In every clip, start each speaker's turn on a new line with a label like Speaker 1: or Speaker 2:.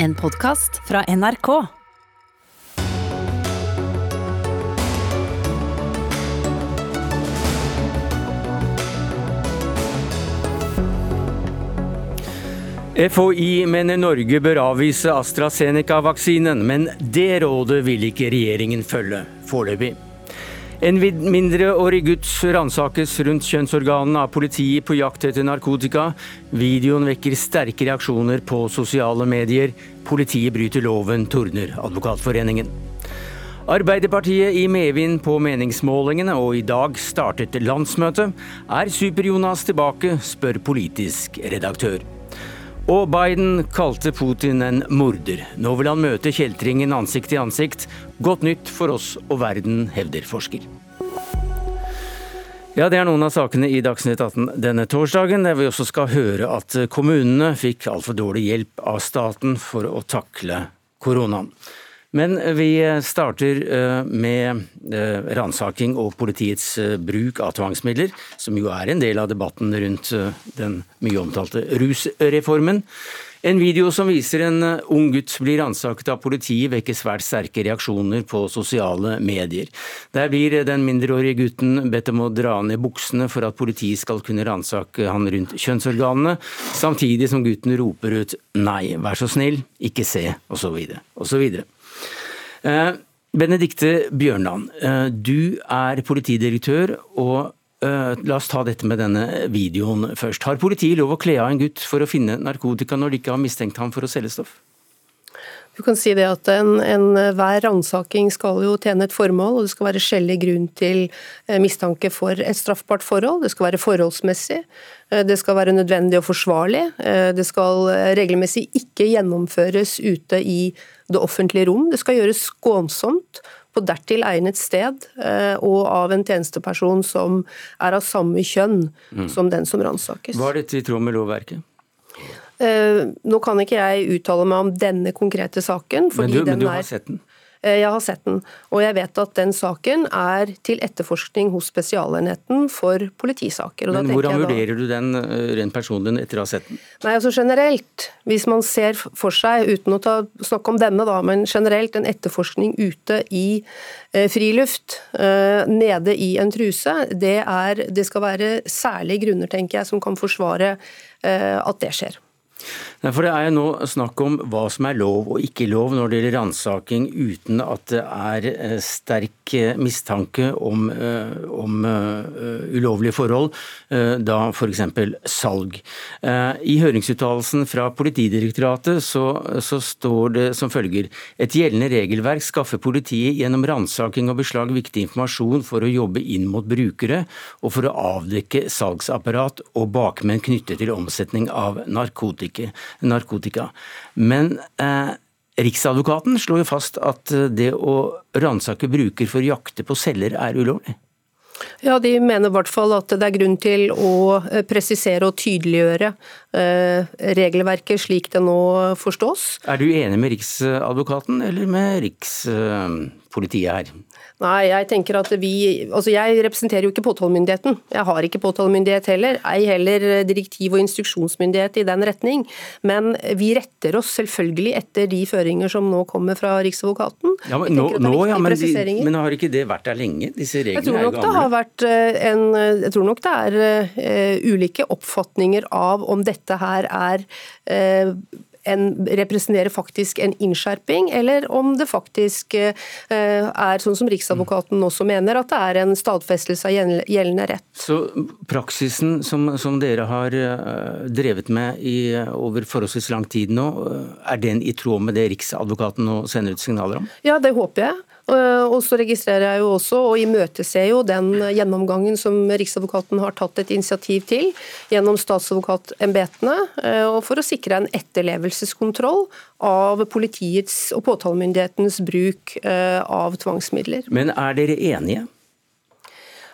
Speaker 1: En podkast fra NRK.
Speaker 2: FHI mener Norge bør avvise AstraZeneca-vaksinen, men det rådet vil ikke regjeringen følge foreløpig. En mindreårig gutt ransakes rundt kjønnsorganene av politiet på jakt etter narkotika. Videoen vekker sterke reaksjoner på sosiale medier. Politiet bryter loven, tordner Advokatforeningen. Arbeiderpartiet i medvind på meningsmålingene, og i dag startet landsmøtet. Er Super-Jonas tilbake, spør politisk redaktør. Og Biden kalte Putin en morder. Nå vil han møte kjeltringen ansikt til ansikt. Godt nytt for oss og verden, hevder forsker. Ja, Det er noen av sakene i Dagsnytt 18 denne torsdagen, der vi også skal høre at kommunene fikk altfor dårlig hjelp av staten for å takle koronaen. Men vi starter eh, med eh, ransaking og politiets eh, bruk av tvangsmidler, som jo er en del av debatten rundt den mye omtalte rusreformen. En video som viser en ung gutt blir ransaket av politiet, vekker svært sterke reaksjoner på sosiale medier. Der blir den mindreårige gutten bedt om å dra ned buksene for at politiet skal kunne ransake han rundt kjønnsorganene, samtidig som gutten roper ut 'nei, vær så snill, ikke se', osv. osv. Eh, Benedikte Bjørnland, eh, du er politidirektør, og eh, la oss ta dette med denne videoen først. Har politiet lov å kle av en gutt for å finne narkotika når de ikke har mistenkt ham for å selge stoff?
Speaker 3: Du kan si det at Enhver en ransaking skal jo tjene et formål, og det skal være skjellig grunn til mistanke for et straffbart forhold. Det skal være forholdsmessig, det skal være nødvendig og forsvarlig. Det skal regelmessig ikke gjennomføres ute i det offentlige rom. Det skal gjøres skånsomt på dertil egnet sted, eh, og av en tjenesteperson som er av samme kjønn mm. som den som ransakes.
Speaker 2: Var dette i tråd med lovverket?
Speaker 3: Eh, nå kan ikke jeg uttale meg om denne konkrete saken.
Speaker 2: men du, men du har sett den?
Speaker 3: Eh, jeg har sett den, og jeg vet at den saken er til etterforskning hos Spesialenheten for politisaker.
Speaker 2: Men Hvordan vurderer du den eh, rent personlig etter å ha sett den?
Speaker 3: Nei, altså Generelt, hvis man ser for seg, uten å ta, snakke om denne, da, men generelt en etterforskning ute i eh, friluft, eh, nede i en truse, det, er, det skal være særlige grunner, tenker jeg, som kan forsvare eh, at det skjer.
Speaker 2: For Det er nå snakk om hva som er lov og ikke lov når det gjelder ransaking uten at det er eh, sterk eh, mistanke om, eh, om ulovlige forhold, da f.eks. salg. I høringsuttalelsen fra Politidirektoratet så, så, står det som følger et gjeldende regelverk skaffer politiet gjennom ransaking og beslag viktig informasjon for å jobbe inn mot brukere og for å avdekke salgsapparat og bakmenn knyttet til omsetning av narkotika narkotika. Men eh, Riksadvokaten slår jo fast at eh, det å ransake bruker for å jakte på celler er ulovlig.
Speaker 3: Ja, De mener i hvert fall at det er grunn til å eh, presisere og tydeliggjøre eh, regelverket slik det nå forstås.
Speaker 2: Er du enig med Riksadvokaten eller med Rikspolitiet her?
Speaker 3: Nei, jeg tenker at vi Altså, jeg representerer jo ikke påtalemyndigheten. Jeg har ikke påtalemyndighet heller, ei heller direktiv- og instruksjonsmyndighet i den retning. Men vi retter oss selvfølgelig etter de føringer som nå kommer fra Riksadvokaten.
Speaker 2: Ja, men, nå, nå, ja, men, de, men, har ikke det vært der lenge? Disse reglene
Speaker 3: er gamle. Det har vært en, jeg tror nok det er uh, ulike oppfatninger av om dette her er uh, en, representerer faktisk en innskjerping, eller om det faktisk eh, er sånn som Riksadvokaten også mener, at det er en stadfestelse av gjeldende rett.
Speaker 2: Så praksisen som, som dere har eh, drevet med i over forholdsvis lang tid nå, eh, er den i tråd med det Riksadvokaten nå sender ut signaler om?
Speaker 3: Ja, det håper jeg. Eh, og så registrerer jeg jo også, og imøteser jo den gjennomgangen som Riksadvokaten har tatt et initiativ til gjennom statsadvokatembetene, eh, og for å sikre en etterlevelseskontroll av politiets og påtalemyndighetens bruk eh, av tvangsmidler.
Speaker 2: Men er dere enige?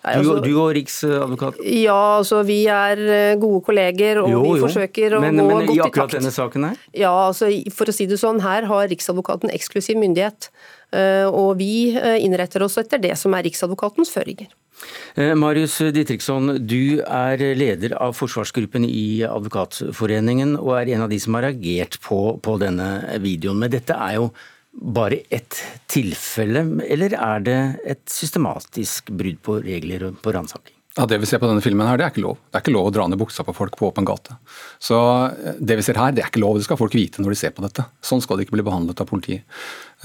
Speaker 2: Du, altså, du, og Riksadvokaten?
Speaker 3: Ja, altså vi er gode kolleger og jo, vi forsøker å
Speaker 2: men,
Speaker 3: gå
Speaker 2: men,
Speaker 3: godt i takt. Men
Speaker 2: i akkurat denne saken her?
Speaker 3: Ja, altså for å si det sånn, her har Riksadvokaten eksklusiv myndighet. Eh, og vi eh, innretter oss etter det som er Riksadvokatens føringer.
Speaker 2: Marius Ditriksson, du er leder av forsvarsgruppen i Advokatforeningen, og er en av de som har reagert på, på denne videoen. Men dette er jo bare ett tilfelle, eller er det et systematisk brudd på regler på ransaking?
Speaker 4: Ja, Det vi ser på denne filmen, her, det er ikke lov. Det er ikke lov å dra ned buksa på folk på åpen gate. Så eh, Det vi ser her, det er ikke lov. Det skal folk vite når de ser på dette. Sånn skal det ikke bli behandlet av politiet.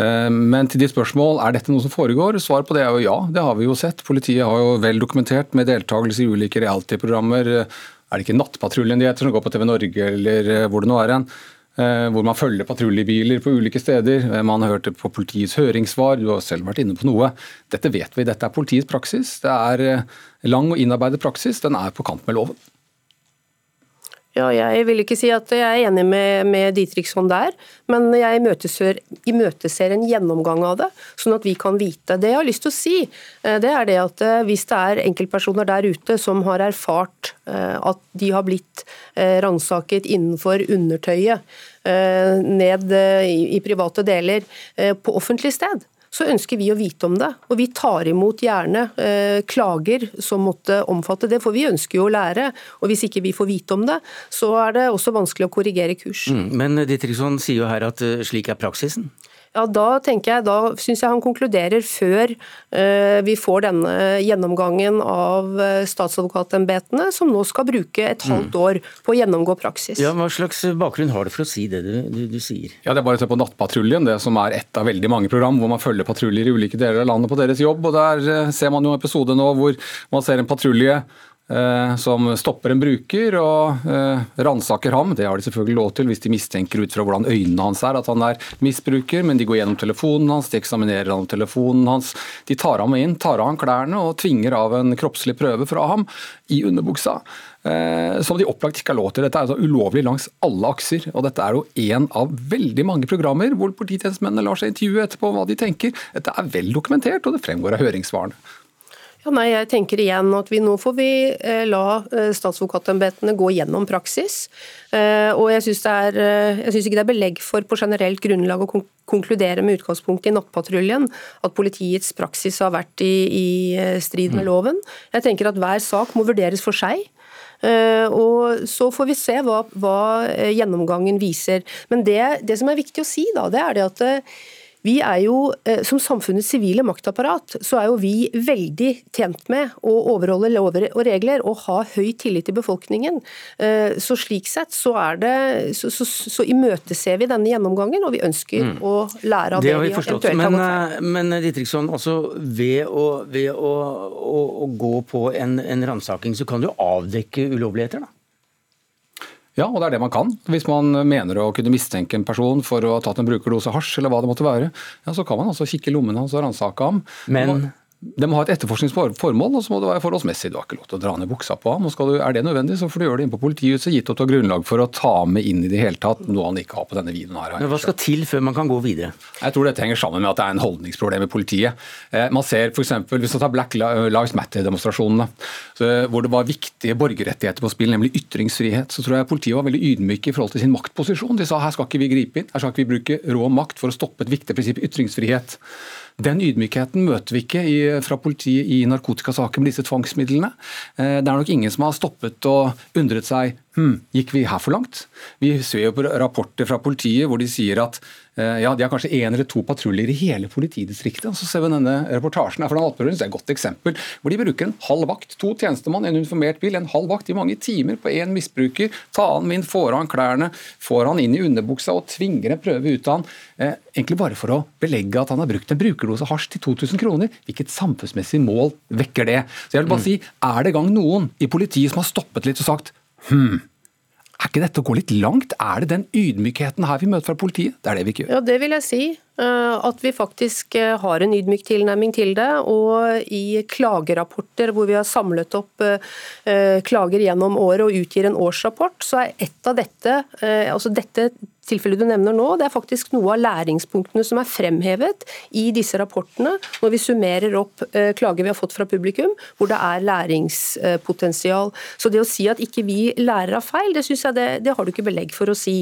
Speaker 4: Eh, men til ditt spørsmål, er dette noe som foregår? Svaret på det er jo ja, det har vi jo sett. Politiet har jo vel dokumentert med deltakelse i ulike reality-programmer. Er det ikke Nattpatruljen de heter, som går på TV Norge eller eh, hvor det nå er hen? Eh, hvor man følger patruljebiler på ulike steder. Eh, man hørte på politiets høringssvar, du har selv vært inne på noe. Dette vet vi, dette er politiets praksis. Det er eh, lang og innarbeidet praksis, den er på kant med loven.
Speaker 3: Ja, jeg vil ikke si at jeg er enig med, med Ditriksson der, men jeg imøteser, imøteser, en gjennomgang av det, sånn at vi kan vite. Det jeg har lyst til å si, eh, det er det at eh, hvis det er enkeltpersoner der ute som har erfart eh, at de har blitt ransaket innenfor undertøyet, ned i private deler, på offentlig sted, så ønsker vi å vite om det. Og vi tar imot gjerne eh, klager som måtte omfatte det, for vi ønsker jo å lære. Og hvis ikke vi får vite om det, så er det også vanskelig å korrigere kurs.
Speaker 2: Mm, men Dittriksson sier jo her at uh, slik er praksisen?
Speaker 3: Ja, Da tenker jeg, da syns jeg han konkluderer før uh, vi får denne gjennomgangen av uh, statsadvokatembetene, som nå skal bruke et halvt mm. år på å gjennomgå praksis.
Speaker 2: Ja, Hva slags bakgrunn har du for å si det du, du, du sier?
Speaker 4: Ja, Det er bare å se på Nattpatruljen, det som er ett av veldig mange program hvor man følger patruljer i ulike deler av landet på deres jobb. og Der uh, ser man jo en episode nå hvor man ser en patrulje Eh, som stopper en bruker og eh, ransaker ham. Det har de selvfølgelig lov til hvis de mistenker ut fra hvordan øynene hans er at han er misbruker, men de går gjennom telefonen hans, de eksaminerer han telefonen hans. De tar ham inn, tar av han klærne og tvinger av en kroppslig prøve fra ham i underbuksa. Eh, som de opplagt ikke har lov til. Dette er altså ulovlig langs alle akser. og Dette er jo én av veldig mange programmer hvor polititjenestemennene lar seg intervjue etterpå hva de tenker. Dette er vel dokumentert, og det fremgår av høringssvarene.
Speaker 3: Ja, nei, jeg tenker igjen at vi Nå får vi eh, la eh, statsadvokatembetene gå gjennom praksis. Eh, og Jeg syns ikke det er belegg for på generelt grunnlag å konkludere med utgangspunkt i Nattpatruljen at politiets praksis har vært i, i strid med mm. loven. Jeg tenker at hver sak må vurderes for seg. Og Så får vi se hva, hva gjennomgangen viser. Men det, det, som er viktig å si, da, det er det at vi er jo, eh, Som samfunnets sivile maktapparat så er jo vi veldig tjent med å overholde lover og regler og ha høy tillit i befolkningen. Eh, så Slik sett så, er det, så, så, så imøteser vi denne gjennomgangen, og vi ønsker mm. å lære av det, det vi, vi eventuelt
Speaker 2: men, har gått. Men eh, Dittriksson, altså ved, å, ved å, å, å, gå på en, en ransaking, så kan du avdekke ulovligheter? da?
Speaker 4: Ja, og det er det man kan. Hvis man mener å kunne mistenke en person for å ha tatt en brukerdose hasj, eller hva det måtte være, ja, så kan man altså kikke i lommene hans og ransake ham.
Speaker 2: Men
Speaker 4: det må ha et etterforskningsformål, og så må det være forholdsmessig. Du har ikke lov til å dra ned buksa på ham. og du, Er det nødvendig, så får du gjøre det inn på politihuset, gitt at du har grunnlag for å ta med inn i det hele tatt noe han ikke har på denne videoen. her.
Speaker 2: Men Hva skal til før man kan gå videre?
Speaker 4: Jeg tror dette henger sammen med at det er en holdningsproblem i politiet. Eh, man ser f.eks. hvis man tar Black Lives Matter-demonstrasjonene, hvor det var viktige borgerrettigheter på spill, nemlig ytringsfrihet, så tror jeg politiet var veldig ydmyke i forhold til sin maktposisjon. De sa her skal ikke vi gripe inn, her skal ikke vi bruke rå makt for å stoppe et viktig prinsipp, ytringsfrihet. Den ydmykheten møter vi ikke i, fra politiet i narkotikasaker med disse tvangsmidlene. Eh, det er nok ingen som har stoppet og undret seg hm, gikk vi her for langt? Vi ser jo på rapporter fra politiet hvor de sier at Eh, ja, De har kanskje én eller to patruljer i hele politidistriktet. og Så ser vi denne reportasjen her fra det er et godt eksempel, hvor de bruker en halv vakt. To tjenestemann, en uniformert bil, en halv vakt i mange timer på én misbruker. Ta han min, får han klærne, får han inn i underbuksa og tvinger en prøve ut av han. Eh, egentlig bare for å belegge at han har brukt en brukerdose hasj til 2000 kroner. Hvilket samfunnsmessig mål vekker det? Så jeg vil bare mm. si, Er det gang noen i politiet som har stoppet litt og sagt hm, er ikke dette å gå litt langt? Er det den ydmykheten her vi møter fra politiet? Det er det vi ikke gjør.
Speaker 3: Ja, det vil jeg si. Eh, at vi faktisk eh, har en ydmyk tilnærming til det. Og i klagerapporter hvor vi har samlet opp eh, klager gjennom året og utgir en årsrapport, så er et av dette, altså dette tilfellet du nevner nå, det er faktisk noe av læringspunktene som er fremhevet i disse rapportene, når vi summerer opp eh, klager vi har fått fra publikum, hvor det er læringspotensial. Så det å si at ikke vi lærer av feil, det synes jeg det, det har du ikke belegg for å si.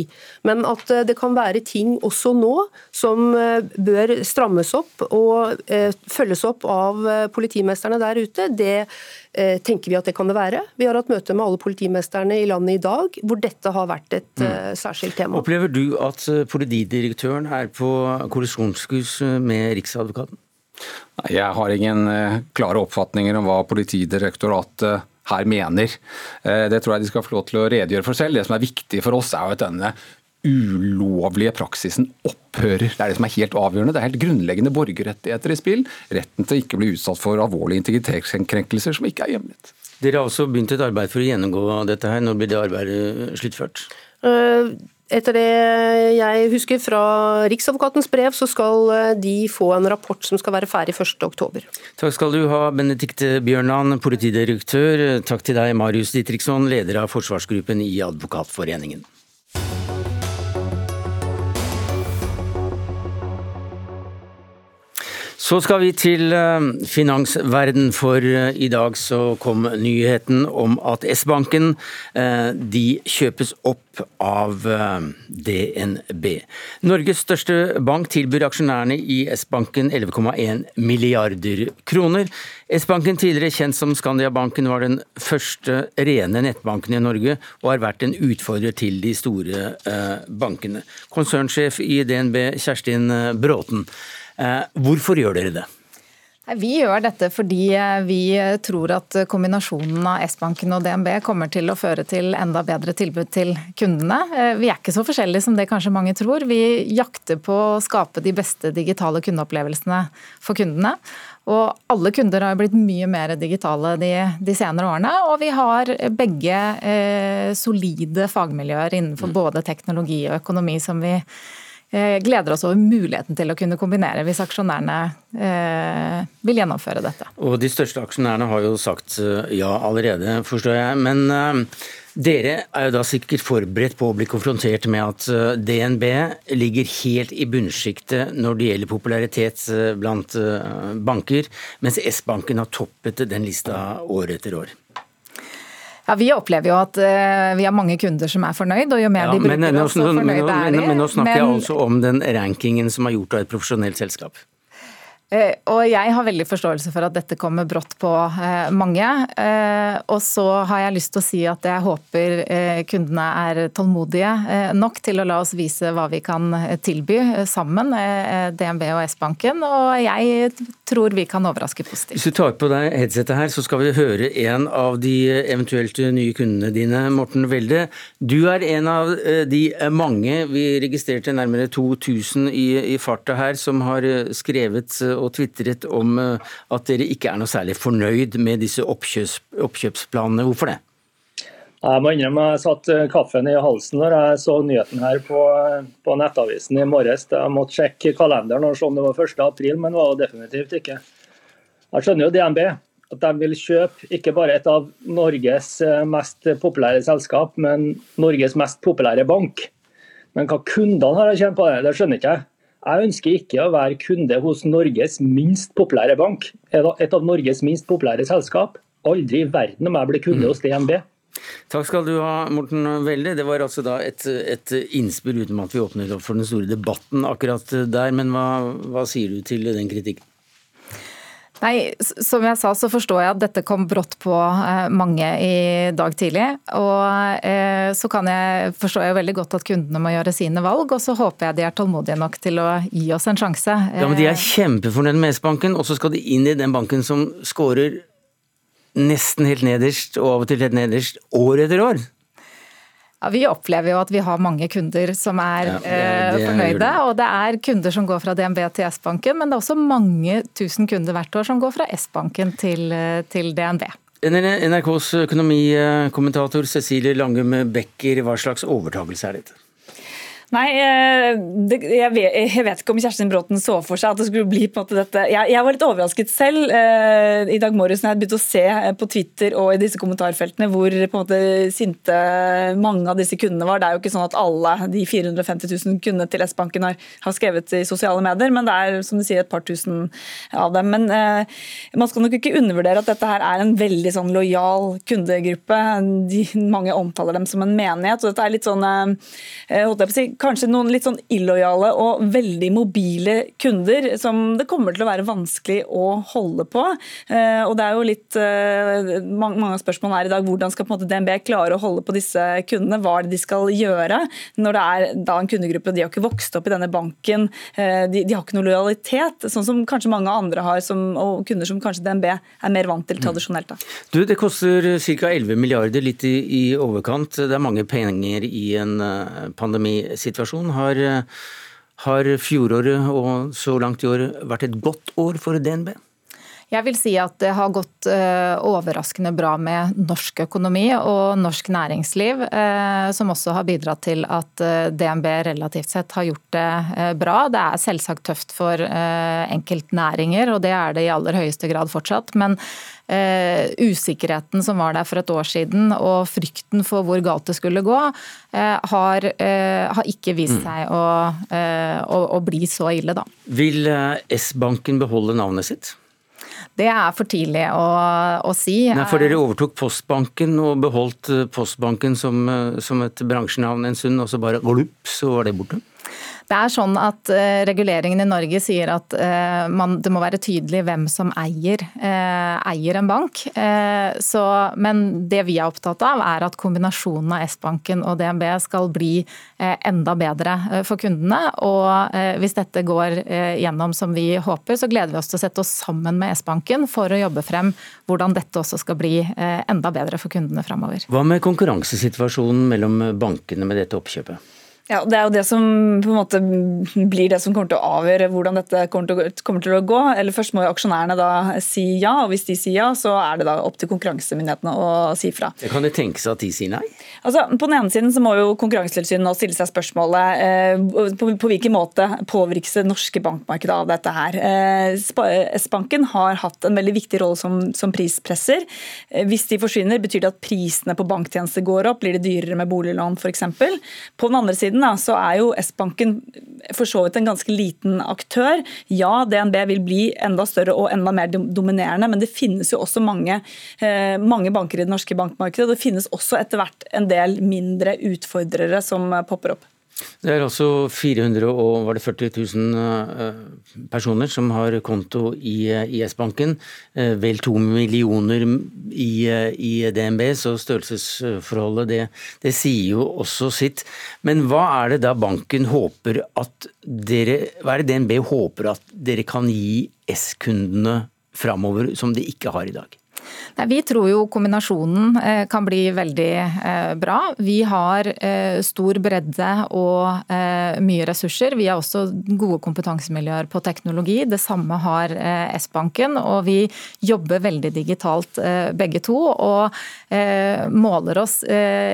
Speaker 3: Men at eh, det kan være ting også nå som eh, bør strammes opp og følges opp av politimesterne der ute, det tenker vi at det kan det være. Vi har hatt møte med alle politimesterne i landet i dag, hvor dette har vært et mm. Eh, særskilt tema.
Speaker 2: Opplever du at eh, politidirektøren er på kollisjonskurs med Riksadvokaten?
Speaker 5: Nei, Jeg har ingen klare oppfatninger om hva Politidirektoratet her mener. Det tror jeg de skal få lov til å redegjøre for selv. Det som er viktig for oss, er jo at denne ulovlige praksisen opphører. Det er det som er helt avgjørende. Det er helt grunnleggende borgerrettigheter i spill. Retten til å ikke bli utsatt for alvorlige integritetskrenkelser som ikke er hjemlet.
Speaker 2: Dere har også begynt et arbeid for å gjennomgå dette her. Når blir det arbeidet sluttført?
Speaker 3: Eh, etter det jeg husker fra Riksadvokatens brev, så skal eh, de få en rapport som skal være ferdig 1.10.
Speaker 2: Takk skal du ha, Benedikte Bjørnland, politidirektør. Takk til deg, Marius Ditriksson, leder av forsvarsgruppen i Advokatforeningen. Så skal vi til eh, finansverden, for eh, i dag så kom nyheten om at S-banken eh, de kjøpes opp av DNB. Norges største bank tilbyr aksjonærene i S-banken 11,1 milliarder kroner. S-banken, tidligere kjent som Skandiabanken, var den første rene nettbanken i Norge, og har vært en utfordrer til de store bankene. Konsernsjef i DNB, Kjerstin Bråten. Eh, hvorfor gjør dere det?
Speaker 6: Vi gjør dette fordi eh, vi tror at kombinasjonen av S-banken og DNB kommer til å føre til enda bedre tilbud til kundene. Eh, vi er ikke så forskjellige som det kanskje mange tror. Vi jakter på å skape de beste digitale kundeopplevelsene for kundene. Og alle kunder har blitt mye mer digitale de, de senere årene. Og vi har begge eh, solide fagmiljøer innenfor mm. både teknologi og økonomi som vi gleder oss over muligheten til å kunne kombinere hvis aksjonærene eh, vil gjennomføre dette.
Speaker 2: Og De største aksjonærene har jo sagt eh, ja allerede, forstår jeg. Men eh, dere er jo da sikkert forberedt på å bli konfrontert med at eh, DNB ligger helt i bunnsjiktet når det gjelder popularitet blant banker, mens S-banken har toppet den lista år etter år.
Speaker 6: Ja, Vi opplever jo at uh, vi har mange kunder som er fornøyd, og jo mer ja, de bruker men, oss, så fornøyd
Speaker 2: de. Men, men nå snakker men, jeg altså om den rankingen som er gjort av et profesjonelt selskap.
Speaker 6: Eh, og jeg har veldig forståelse for at dette kommer brått på eh, mange. Eh, og så har jeg lyst til å si at jeg håper kundene er tålmodige nok til å la oss vise hva vi kan tilby sammen, DNB og S-banken. Og jeg tror vi kan overraske positivt.
Speaker 2: Hvis du tar på deg headsetet her, så skal vi høre en av de eventuelt nye kundene dine, Morten Welde. Du er en av de mange, vi registrerte nærmere 2000 i, i farta her, som har skrevet og tvitret om eh, at dere ikke er noe særlig fornøyd med disse oppkjøps, oppkjøpsplanene. Hvorfor det?
Speaker 7: Jeg må innrømme jeg satt eh, kaffen i halsen når jeg så nyheten her på, på nettavisen i morges. Jeg måtte sjekke kalenderen og se om det var 1. april, men det var det definitivt ikke. Jeg skjønner jo DNB at de vil kjøpe ikke bare et av Norges eh, mest populære selskap, men Norges mest populære bank. Men hva kundene har å tjene på det, det skjønner ikke jeg. Jeg ønsker ikke å være kunde hos Norges minst populære bank, et av Norges minst populære selskap. Aldri i verden om jeg blir kunde hos DNB.
Speaker 2: Takk skal du ha, Morten Welde. Det var altså da et, et innspill uten at vi åpnet opp for den store debatten akkurat der. Men hva, hva sier du til den kritikken?
Speaker 6: Nei, Som jeg sa, så forstår jeg at dette kom brått på eh, mange i dag tidlig. Og eh, så kan jeg, forstår jeg veldig godt at kundene må gjøre sine valg, og så håper jeg de er tålmodige nok til å gi oss en sjanse.
Speaker 2: Ja, men De er kjempefornøyd med S-banken, og så skal de inn i den banken som scorer nesten helt nederst, og av og til helt nederst, år etter år.
Speaker 6: Ja, Vi opplever jo at vi har mange kunder som er ja, det, det, eh, fornøyde. Og det er kunder som går fra DNB til S-banken, men det er også mange tusen kunder hvert år som går fra S-banken til, eh, til DNB.
Speaker 2: NRKs økonomikommentator Cecilie Langum Becker, hva slags overtakelse er dette?
Speaker 8: Nei, eh, det, jeg, vet, jeg, vet, ikke om Kjerstin Bråten så for seg at det skulle bli på en måte dette. Jeg, jeg var litt overrasket selv eh, i dag morges når jeg begynte å se eh, på Twitter og i disse kommentarfeltene hvor på en måte sinte mange av disse kundene var. Det er jo ikke sånn at alle de 450 000 kundene til S-banken har, har, skrevet i sosiale medier, men det er som du sier et par tusen av dem. Men eh, man skal nok ikke undervurdere at dette her er en veldig sånn lojal kundegruppe. De, mange omtaler dem som en menighet. og dette er litt sånn, eh, holdt jeg på å si, kanskje noen litt sånn illojale og veldig mobile kunder som det kommer til å være vanskelig å holde på. Eh, og det er jo litt, eh, Mange av spørsmålene er i dag hvordan skal på en måte DNB klare å holde på disse kundene? Hva er det de skal gjøre når det er da en kundegruppe de har ikke vokst opp i denne banken, eh, de, de har ikke noe lojalitet, sånn som kanskje mange andre har, som, og kunder som kanskje DNB er mer vant til tradisjonelt. Da.
Speaker 2: Du, Det koster ca. 11 milliarder, litt i, i overkant. Det er mange penger i en pandemisituasjon situasjon. Har, har fjoråret og så langt i år vært et godt år for DNB?
Speaker 6: Jeg vil si at det har gått uh, overraskende bra med norsk økonomi og norsk næringsliv, uh, som også har bidratt til at uh, DNB relativt sett har gjort det bra. Det er selvsagt tøft for enkeltnæringer, og det er det i aller høyeste grad fortsatt. Men usikkerheten som var der for et år siden, og frykten for hvor galt det skulle gå, har, har ikke vist mm. seg å, å, å bli så ille, da.
Speaker 2: Vil S-banken beholde navnet sitt?
Speaker 6: Det er for tidlig å, å si.
Speaker 2: Nei, for Dere overtok Postbanken og beholdt eh, Postbanken som, eh, som et bransjenavn en stund, og så bare glupp, så var det borte?
Speaker 6: Det er sånn at uh, Reguleringen i Norge sier at uh, man, det må være tydelig hvem som eier, uh, eier en bank. Så, men det vi er opptatt av, er at kombinasjonen av S-banken og DNB skal bli enda bedre for kundene. Og hvis dette går gjennom som vi håper, så gleder vi oss til å sette oss sammen med S-banken for å jobbe frem hvordan dette også skal bli enda bedre for kundene framover.
Speaker 2: Hva med konkurransesituasjonen mellom bankene med dette oppkjøpet?
Speaker 8: Ja, Det er jo det som på en måte blir det som kommer til å avgjøre hvordan dette kommer til, å, gå. Eller Først må jo aksjonærene da si ja, og hvis de sier ja, så er det da opp til konkurransemyndighetene å si fra.
Speaker 2: Kan det tenkes at de sier nei?
Speaker 8: Altså, På den ene siden så må jo Konkurransetilsynet nå stille seg spørsmålet eh, på, på, hvilken måte påvirkes det norske bankmarkedet av dette her. Eh, S-banken har hatt en veldig viktig rolle som, som prispresser. Eh, hvis de forsvinner, betyr det at prisene på banktjenester går opp? Blir det dyrere med boliglån f.eks.? På den andre siden siden da, så er jo S-banken for så vidt en ganske liten aktør. Ja, DNB vil bli enda større og enda mer dominerende, men det finnes jo også mange, eh, mange banker i det norske bankmarkedet. og Det finnes også etter hvert en del mindre utfordrere som popper opp.
Speaker 2: Det er altså 440 000 eh, personer som har konto i IS-banken. Eh, vel to millioner i, eh, i DNB, så størrelsesforholdet det, det, sier jo også sitt. Men hva er det da banken håper at dere Hva er det DNB håper at dere kan gi S-kundene framover som de ikke har i dag?
Speaker 6: Nei, vi tror jo kombinasjonen eh, kan bli veldig eh, bra. Vi har eh, stor bredde og mye ressurser. Vi har også gode kompetansemiljøer på teknologi. Det samme har S-banken. Og vi jobber veldig digitalt begge to, og måler oss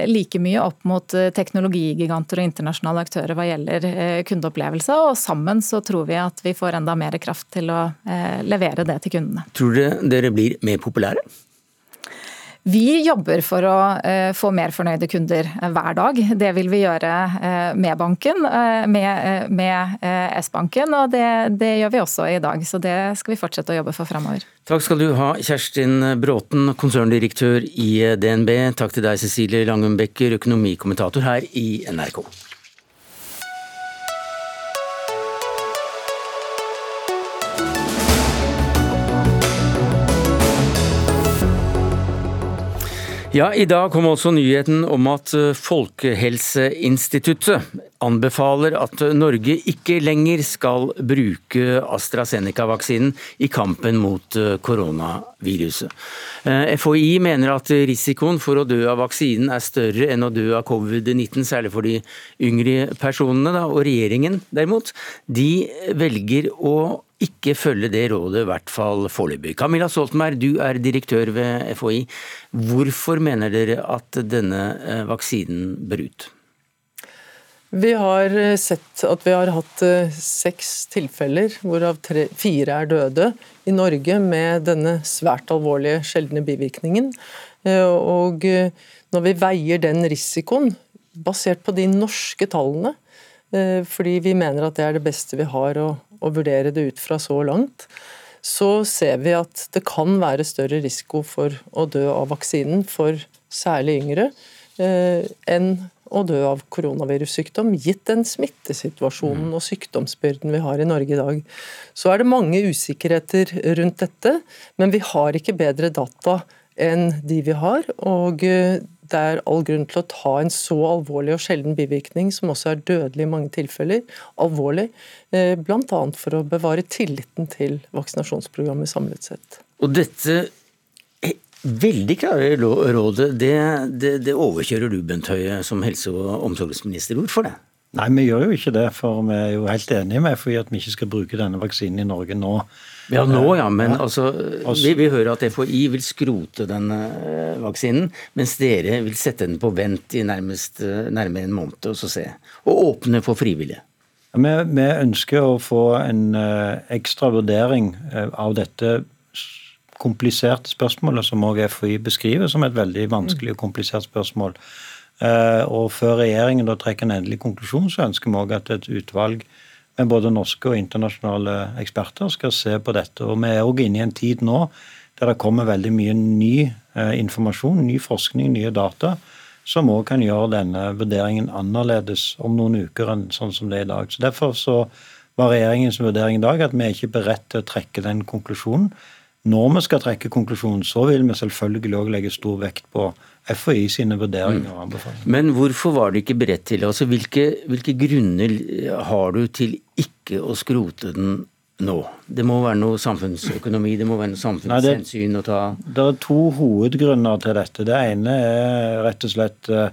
Speaker 6: like mye opp mot teknologigiganter og internasjonale aktører hva gjelder kundeopplevelse. Og sammen så tror vi at vi får enda mer kraft til å levere det til kundene.
Speaker 2: Tror dere dere blir mer populære?
Speaker 6: Vi jobber for å uh, få mer fornøyde kunder uh, hver dag. Det vil vi gjøre uh, med banken, med, S-banken, og det, det, gjør vi også i dag. Så det skal vi fortsette å jobbe for fremover.
Speaker 2: Takk skal du ha, Kjerstin Bråten, konserndirektør i DNB. Takk til deg, Cecilie Langum Becker, økonomikommentator her i NRK. Ja, I dag kom også nyheten om at eh, Folkehelseinstituttet anbefaler at Norge ikke lenger skal bruke AstraZeneca-vaksinen i kampen mot eh, koronaviruset. Eh, FHI mener at risikoen for å dø av vaksinen er større enn å dø av covid-19, særlig for de yngre personene. Og regjeringen derimot, de velger å ikke følge det rådet, i hvert fall foreløpig. Camilla Stoltenberg, du er direktør ved FHI. Hvorfor mener dere at denne eh, vaksinen bør ut?
Speaker 9: Vi har eh, sett at vi har hatt eh, seks tilfeller, hvorav tre, fire er døde, i Norge med denne svært alvorlige sjeldne bivirkningen. Og når vi veier den risikoen, basert på de norske tallene, fordi vi mener at det er det beste vi har å, å vurdere det ut fra så langt, så ser vi at det kan være større risiko for å dø av vaksinen for særlig yngre eh, enn å dø av koronavirussykdom, gitt den smittesituasjonen og sykdomsbyrden vi har i Norge i dag. Så er det mange usikkerheter rundt dette, men vi har ikke bedre data enn de vi har. og eh, det er all grunn til å ta en så alvorlig og sjelden bivirkning, som også er dødelig i mange tilfeller, alvorlig. Eh, Bl.a. for å bevare tilliten til vaksinasjonsprogrammet samlet sett.
Speaker 2: Og dette veldig klare rådet, det, det, det overkjører du, Bent Høie, som helse- og omsorgsminister. Hvorfor det?
Speaker 10: Nei, vi gjør jo ikke det, for vi er jo helt enige med FHI at vi ikke skal bruke denne vaksinen i Norge nå.
Speaker 2: Ja, nå ja, men altså, vi, vi hører at FHI vil skrote denne eh, vaksinen, mens dere vil sette den på vent i nærmest eh, nærmere en måned og så se. Og åpne for frivillige.
Speaker 10: Vi, vi ønsker å få en ekstra vurdering av dette kompliserte spørsmålet, som også FHI beskriver som et veldig vanskelig og komplisert spørsmål. Og før regjeringen da trekker en endelig konklusjon, så ønsker vi også at et utvalg med både norske og internasjonale eksperter skal se på dette. Og Vi er òg inne i en tid nå der det kommer veldig mye ny eh, informasjon, ny forskning, nye data, som òg kan gjøre denne vurderingen annerledes om noen uker enn sånn som det er i dag. Så Derfor så var regjeringens vurdering i dag at vi er ikke beredt til å trekke den konklusjonen. Når vi skal trekke konklusjonen, så vil vi selvfølgelig òg legge stor vekt på FHI sine vurderinger og anbefalinger.
Speaker 2: Men hvorfor var du ikke beredt til altså hvilke, hvilke grunner har du til ikke å skrote den nå? Det må være noe samfunnsøkonomi, det må være noe samfunnshensyn å ta
Speaker 10: Det er to hovedgrunner til dette. Det ene er rett og slett eh,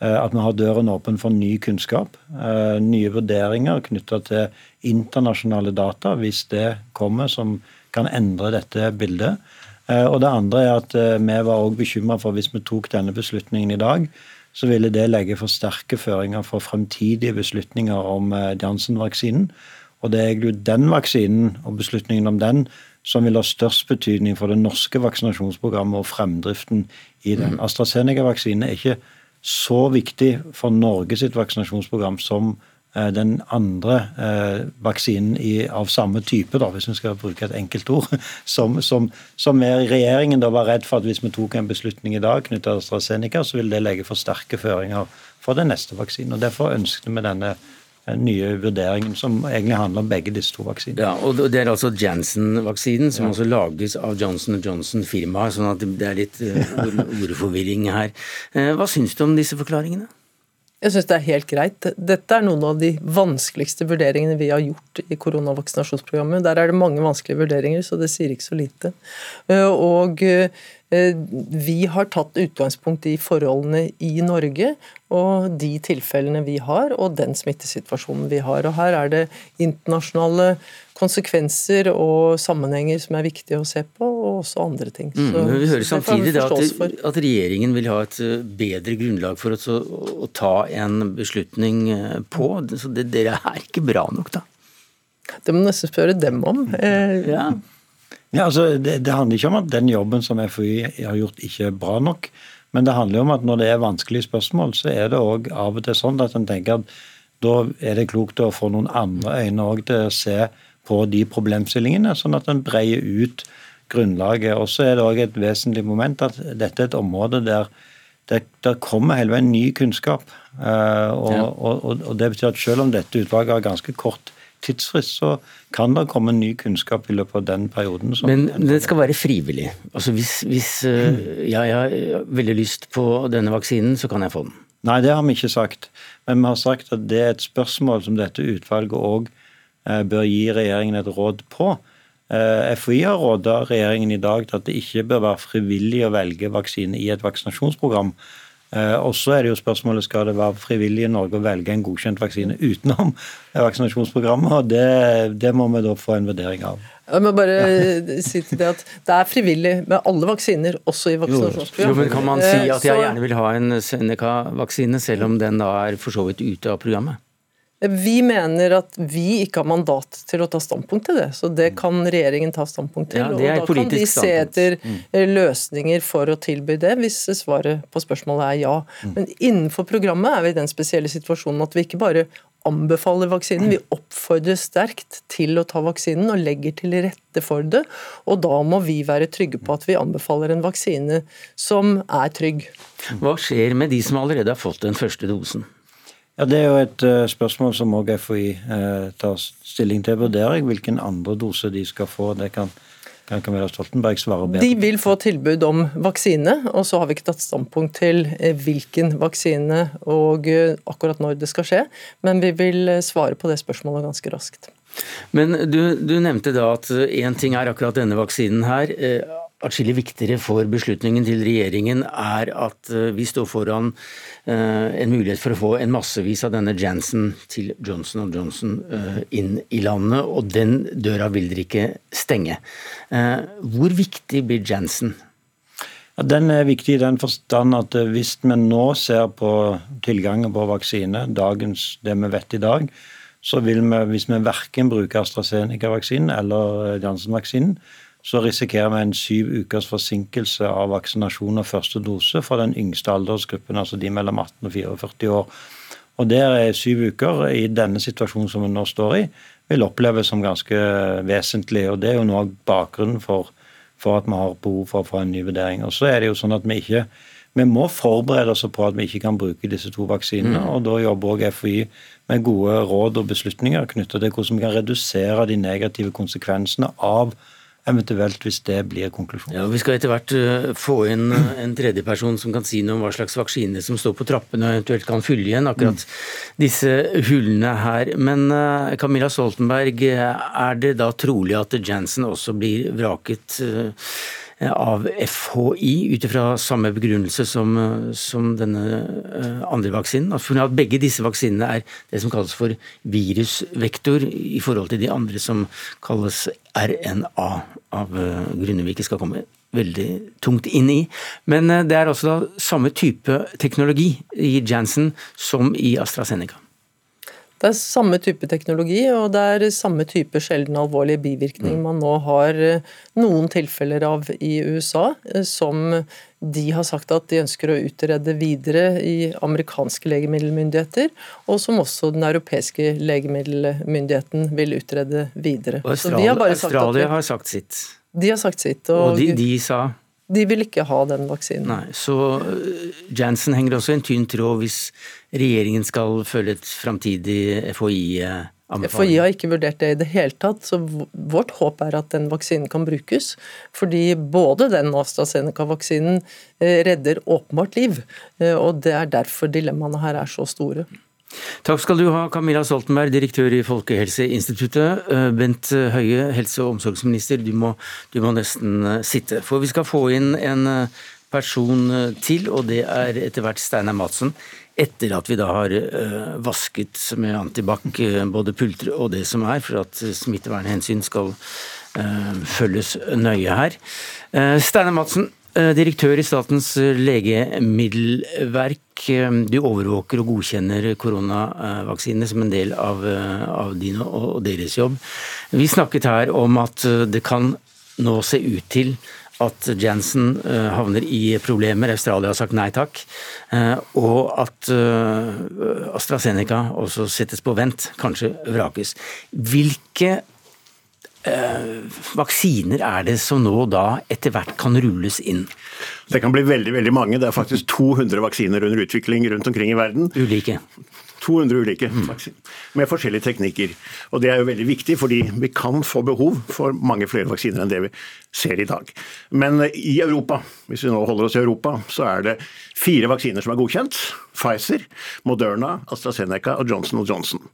Speaker 10: at vi har døren åpen for ny kunnskap. Eh, nye vurderinger knytta til internasjonale data, hvis det kommer som kan endre dette bildet. Eh, og det andre er at eh, vi var òg bekymra for hvis vi tok denne beslutningen i dag, så ville det legge for sterke føringer for fremtidige beslutninger om eh, Janssen-vaksinen. Og det er jo den vaksinen og beslutningen om den som vil ha størst betydning for det norske vaksinasjonsprogrammet og fremdriften i den. Mm. AstraZeneca-vaksinen er ikke så viktig for Norge sitt vaksinasjonsprogram som den andre eh, vaksinen i, av samme type, da, hvis vi skal bruke et enkelt ord, som, som, som regjeringen da var redd for at hvis vi tok en beslutning i dag knyttet til AstraZeneca, så ville det legge for sterke føringer for den neste vaksinen. og Derfor ønsket vi denne eh, nye vurderingen, som egentlig handler om begge disse to vaksinene.
Speaker 2: Ja, og Det er altså Janssen-vaksinen, som ja. også lages av Johnson Johnson-firmaet, sånn at det er litt ordforvirring her. Hva syns du om disse forklaringene?
Speaker 9: Jeg syns det er helt greit. Dette er noen av de vanskeligste vurderingene vi har gjort i koronavaksinasjonsprogrammet. Der er det mange vanskelige vurderinger, så det sier ikke så lite. Eh, og eh, vi har tatt utgangspunkt i forholdene i Norge og de tilfellene vi har, og den smittesituasjonen vi har. Og her er det internasjonale konsekvenser og sammenhenger som er viktige å se på, og også andre ting.
Speaker 2: Mm, så, vi hører samtidig at, at, regjeringen vil ha et eh, bedre grunnlag for å, å ta en beslutning eh, på. Så det, dere er ikke bra nok, da?
Speaker 9: Det må nesten spørre dem om. Eh,
Speaker 10: ja. ja altså, det, det, handler ikke om at den jobben som FHI har gjort, ikke er bra nok. Men det handler om at når det er vanskelige spørsmål, så er det òg av og til sånn at en tenker at da er det klokt å få noen andre øyne òg til å se på de problemstillingene, sånn at en breier ut grunnlaget. Og så er det òg et vesentlig moment at dette er et område der det, der kommer hele veien ny kunnskap. Uh, og, ja. og, og, og, det betyr at selv om dette utvalget har ganske kort tidsfrist, så kan det komme ny kunnskap i løpet av den perioden.
Speaker 2: Men det skal være frivillig. Altså hvis, hvis uh, jeg har veldig lyst på denne vaksinen, så kan jeg få den?
Speaker 10: Nei, det har vi ikke sagt. Men vi har sagt at det er et spørsmål som dette utvalget òg Eh, bør gi regjeringen et råd på. Eh, FHI har råda regjeringen i dag til at det ikke bør være frivillig å velge vaksine i et vaksinasjonsprogram. Eh, og så er det jo spørsmålet skal det være frivillig i Norge å velge en godkjent vaksine utenom vaksinasjonsprogrammet. og det, det må vi da få en vurdering av.
Speaker 9: Jeg må bare si til det at Det er frivillig med alle vaksiner, også i vaksinasjonsprogram.
Speaker 2: Jo, men Kan man si
Speaker 9: Eh,
Speaker 2: at jeg gjerne vil ha en Seneca-vaksine, selv om den da er for så vidt ute av programmet?
Speaker 9: Vi mener at vi ikke har mandat til å ta standpunkt til det, så det kan regjeringen ta standpunkt til.
Speaker 2: Ja,
Speaker 9: og da kan de se etter eh, løsninger for å tilby det, hvis svaret på spørsmålet er ja. Men innenfor programmet er vi i den spesielle situasjonen at vi ikke bare anbefaler vaksinen, vi oppfordrer sterkt til å ta vaksinen og legger til rette for det. Og da må vi være trygge på at vi anbefaler en vaksine som er trygg.
Speaker 2: Hva skjer med de som allerede har fått den første dosen?
Speaker 10: Ja, Det er jo et uh, spørsmål som også FHI uh, tar stilling til. Vurderer jeg hvilken andre dose de skal få. Det kan, kan Camilla Stoltenberg svare bedre
Speaker 9: De vil få tilbud om vaksine, og så har vi ikke tatt standpunkt til eh, hvilken vaksine og eh, akkurat når det skal skje. Men vi vil eh, svare på det spørsmålet ganske raskt.
Speaker 2: Men du, du nevnte da at én ting er akkurat denne vaksinen her. Atskillig viktigere for beslutningen til regjeringen er at eh, vi står foran eh, en mulighet for å få en massevis av denne Janssen til Johnson Johnson eh, inn i landet, og den døra vil dere ikke stenge. Hvor viktig blir Janssen?
Speaker 10: Ja, Den er viktig i den forstand at hvis vi nå ser på tilgangen på vaksine, dagens, det vi vet i dag, så vil vi, hvis vi verken bruker AstraZeneca-vaksinen eller Janssen-vaksinen, så risikerer vi en syv ukers forsinkelse av vaksinasjon og første dose for den yngste aldersgruppen, altså de mellom 18 og 44 år. Og der er syv uker i denne situasjonen som vi nå står i, vil oppleves som ganske vesentlig. og Det er jo noe av bakgrunnen for, for at vi har behov for å få en ny vurdering. Og så er det jo sånn at vi ikke vi må forberede oss på at vi ikke kan bruke disse to vaksinene. og Da jobber også FHI med gode råd og beslutninger knyttet til hvordan vi kan redusere de negative konsekvensene av eventuelt hvis det blir konklusjonen.
Speaker 2: Ja, Vi skal etter hvert eh, få inn eh, en tredjeperson som kan si noe om hva slags vaksine som står på trappene og eventuelt kan fylle igjen akkurat disse hullene her. Men eh, Camilla Stoltenberg, er det da trolig at Janssen også blir vraket av FHI ut ifra samme begrunnelse som, som denne eh, andre vaksinen? At at begge disse vaksinene er det som kalles for virusvektor i forhold til de andre som kalles RNA, av eh, grunner vi ikke skal komme veldig tungt inn i. Men eh, det er også da samme type teknologi i Janssen som i AstraZeneca.
Speaker 9: Det er samme type teknologi, og det er samme type sjelden alvorlige bivirkning man nå har eh, noen tilfeller av i USA, eh, som de har sagt at de ønsker å utrede videre i amerikanske legemiddelmyndigheter, og som også den europeiske legemiddelmyndigheten vil utrede videre.
Speaker 2: Og
Speaker 9: har
Speaker 2: Australia, Australia
Speaker 9: vi,
Speaker 2: har sagt sitt.
Speaker 9: de har sagt sitt,
Speaker 2: Og
Speaker 9: og
Speaker 2: de,
Speaker 9: de,
Speaker 2: de
Speaker 9: vil ikke ha den vaksinen.
Speaker 2: nei. Så eh, Janssen henger også en tynn tråd hvis regjeringen skal følge et framtidig FHI-anbefaling.
Speaker 9: FHI har ikke vurdert det i det hele tatt, så vårt håp er at den vaksinen kan brukes. Fordi både den AstraZeneca-vaksinen eh, redder åpenbart liv, eh, og det er derfor dilemmaene her er så store.
Speaker 2: Takk skal du ha, Camilla Stoltenberg, direktør i Folkehelseinstituttet. Eh, Bent Høie, helse- og omsorgsminister, du må, du må nesten eh, sitte. For vi skal få inn en eh, person eh, til, og det er etter hvert Steinar Madsen. Etter at vi da har eh, vasket med antibac eh, både pulter og det som er, for at smittevernhensyn skal eh, følges nøye her. Eh, Steinar Madsen, eh, direktør i Statens legemiddelverk. Eh, Du overvåker og godkjenner koronavaksinene som en del av, eh, av din og deres jobb. Vi snakket her om at eh, det kan nå se ut til at Janssen eh, havner i problemer, Australia har sagt nei takk, og at AstraZeneca også settes på vent, kanskje vrakes. Hvilke vaksiner er det som nå da etter hvert kan rulles inn?
Speaker 11: Det kan bli veldig veldig mange. Det er faktisk 200 vaksiner under utvikling rundt omkring i verden.
Speaker 2: Ulike.
Speaker 11: 200 ulike faktisk, med forskjellige teknikker. Og Det er jo veldig viktig, fordi vi kan få behov for mange flere vaksiner enn det vi ser i dag. Men i Europa, hvis vi nå holder oss i Europa, så er det fire vaksiner som er godkjent. Pfizer, Moderna, AstraZeneca og Johnson Johnson.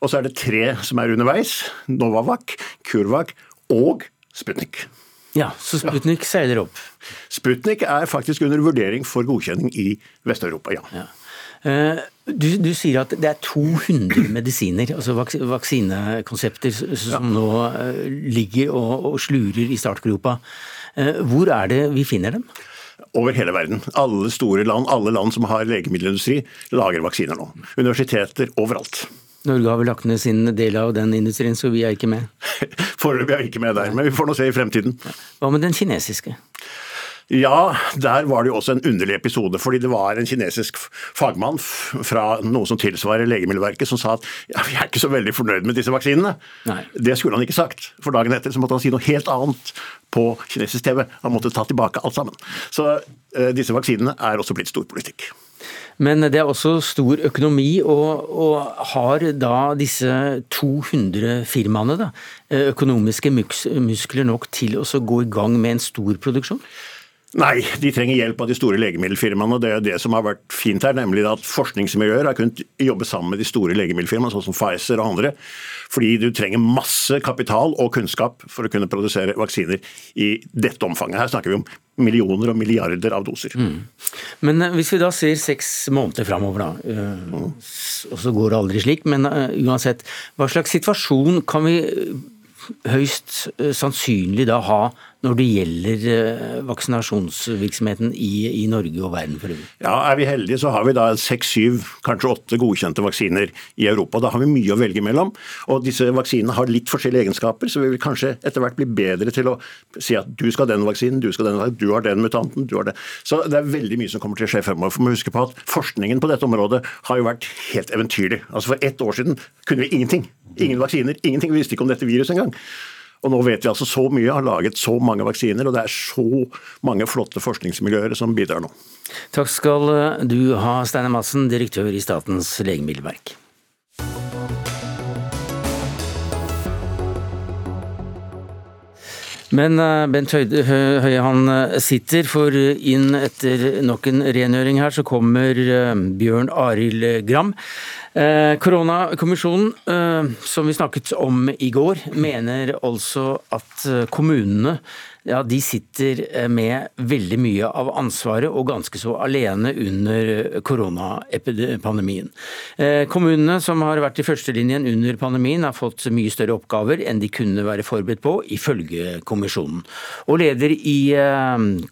Speaker 11: Og så er det tre som er underveis. Novavac, Curvac og Sputnik.
Speaker 2: Ja, så Sputnik seiler opp.
Speaker 11: Sputnik er faktisk under vurdering for godkjenning i Vest-Europa, ja.
Speaker 2: Ja. Eh, Du, du, sier at det er 200 medisiner, altså vaksinekonsepter, som nå eh, ligger og, og slurer i startgropa. Eh, hvor er det vi finner dem?
Speaker 11: Over hele verden. Alle store land, alle land som har legemiddelindustri, lager vaksiner nå. Universiteter overalt.
Speaker 2: Norge har vel lagt ned sin del av den industrien, så vi er ikke med?
Speaker 11: Foreløpig er vi ikke med der, men vi får nå se i fremtiden.
Speaker 2: Hva med den kinesiske?
Speaker 11: Ja, der var det jo også en underlig episode. Fordi det var en kinesisk fagmann fra noe som tilsvarer Legemiddelverket som sa at ja, vi er ikke så veldig fornøyd med disse vaksinene. Nei. Det skulle han ikke sagt. For dagen etter så måtte han si noe helt annet på kinesisk TV. Han måtte ta tilbake alt sammen. Så uh, disse vaksinene er også blitt storpolitikk.
Speaker 2: Men det er også stor økonomi, og, og, har da disse 200 firmaene da, eh, økonomiske muskler nok til å gå i gang med en stor produksjon?
Speaker 11: Nei, de trenger hjelp av de store legemiddelfirmaene. og Det er det som har vært fint her, nemlig at forskningsmiljøer har kunnet jobbe sammen med de store legemiddelfirmaene, sånn som Pfizer og andre. Fordi du trenger masse kapital og kunnskap for å kunne produsere vaksiner i dette omfanget. Her snakker vi om millioner og milliarder av doser. Mm.
Speaker 2: Men eh, hvis vi da ser seks måneder framover, da, mm. og så går det aldri slik, men uh, uansett, hva slags situasjon kan vi høyst sannsynlig da ha når det gjelder eh, vaksinasjonsvirksomheten i, i, Norge og verden for øvrig?
Speaker 11: Ja, Er vi heldige så har vi da seks, syv, kanskje åtte godkjente vaksiner i Europa. Da har vi mye å velge mellom. Og disse vaksinene har litt forskjellige egenskaper, så vi vil kanskje etter hvert bli bedre til å si at du skal ha den vaksinen, du skal ha den du har den mutanten, du har det. Så det er veldig mye som kommer til å skje fremover. For må huske på at Forskningen på dette området har jo vært helt eventyrlig. Altså For ett år siden kunne vi ingenting. Ingen vaksiner, ingenting. Vi visste ikke om dette viruset engang. Og nå vet vi altså så mye, har laget så mange vaksiner, og det er så mange flotte forskningsmiljøer som bidrar nå.
Speaker 2: Takk skal du ha, Steinar Madsen, direktør i Statens legemiddelverk. Men eh, Bent Høie han eh, sitter, for inn etter nok en rengjøring her, så kommer eh, Bjørn Arild Gram. Eh, koronakommisjonen, eh, som vi snakket om i går, mener altså at eh, kommunene ja, de sitter med veldig mye av ansvaret, og ganske så alene under koronapandemien. Kommunene som har vært i førstelinjen under pandemien, har fått mye større oppgaver enn de kunne være forberedt på, ifølge kommisjonen. Og leder i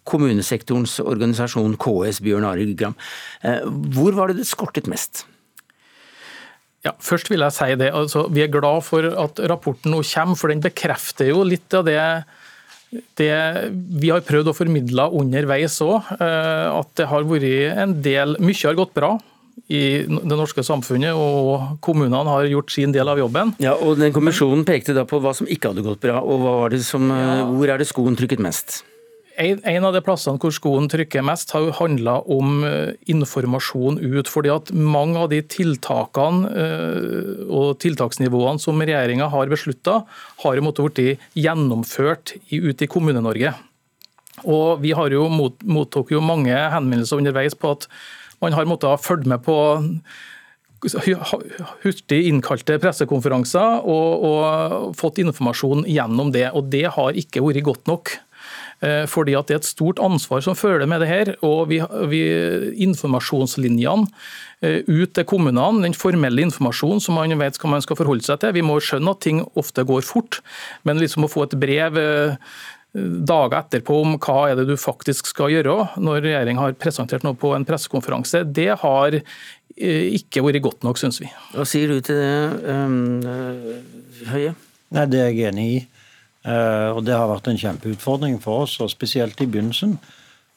Speaker 2: kommunesektorens organisasjon KS, Bjørn Arild Gram, hvor var det det skortet mest?
Speaker 12: Ja, først vil jeg si det. Altså, vi er glad for at rapporten nå kommer, for den bekrefter jo litt av det, det vi har prøvd å formidle underveis òg. Eh, at det har vært en del Mye har gått bra i det norske samfunnet, og kommunene har gjort sin del av jobben.
Speaker 2: Ja, og den Kommisjonen pekte da på hva som ikke hadde gått bra. og som, ja. Hvor er det skoen trykket mest?
Speaker 12: En av de plassene hvor skoen trykker mest, har jo handla om eh, informasjon ut. fordi at Mange av de tiltakene eh, og tiltaksnivåene som regjeringa har beslutta, har jo måttet blitt gjennomført ute i Kommune-Norge. Og Vi har jo mottok jo mange henvendelser underveis på at man har måttet følge med på hurtig innkalte pressekonferanser og, og fått informasjon gjennom det. og Det har ikke vært godt nok. Eh, fordi at Det er et stort ansvar som følger med det her. og vi, vi, Informasjonslinjene eh, ut til kommunene, den formelle informasjonen som man vet hva man skal forholde seg til. Vi må skjønne at ting ofte går fort, men liksom å få et brev eh, dager etterpå om hva er det du faktisk skal gjøre, når regjeringa har presentert noe på en pressekonferanse, det har ikke vært godt nok, syns vi.
Speaker 2: Hva sier du til det, um, Høie?
Speaker 10: Nei, Det er jeg enig i. Eh, og det har vært en kjempeutfordring for oss, og spesielt i begynnelsen.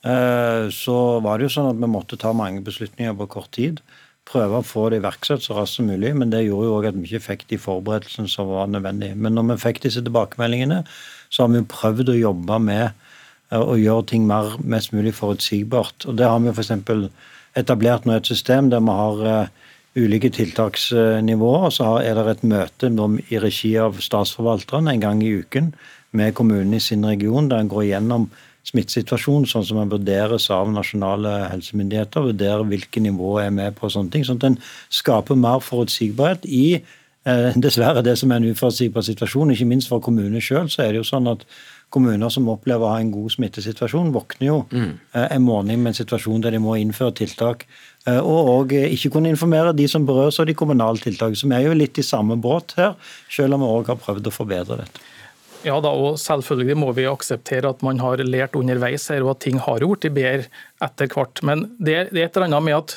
Speaker 10: Eh, så var det jo sånn at vi måtte ta mange beslutninger på kort tid. Prøve å få det iverksatt så raskt som mulig, men det gjorde jo òg at vi ikke fikk de forberedelsene som var nødvendige. Men når vi fikk disse tilbakemeldingene, så har vi jo prøvd å jobbe med eh, å gjøre ting mer, mest mulig forutsigbart. Og det har vi f.eks. etablert nå et system der vi har ulike tiltaksnivåer. og Så er det et møte i regi av statsforvalteren en gang i uken med kommunen i sin region, der en går gjennom smittesituasjonen, sånn som den vurderes av nasjonale helsemyndigheter. Vurderer hvilke nivåer er med på og sånne ting. Sånn at en skaper mer forutsigbarhet i eh, dessverre det som er en uforutsigbar situasjon. Ikke minst for kommunene sjøl så er det jo sånn at kommuner som opplever å ha en god smittesituasjon, våkner jo mm. Eh, en morgen med en situasjon der de må innføre tiltak Og òg ikke kunne informere de som berøres av de kommunale tiltakene, som er jo litt i samme båt her, selv om vi òg har prøvd å forbedre dette.
Speaker 12: Ja, da, og Selvfølgelig må vi akseptere at man har lært underveis her, og at ting har blitt bedre etter hvert. Men det, det, er et eller annet med at,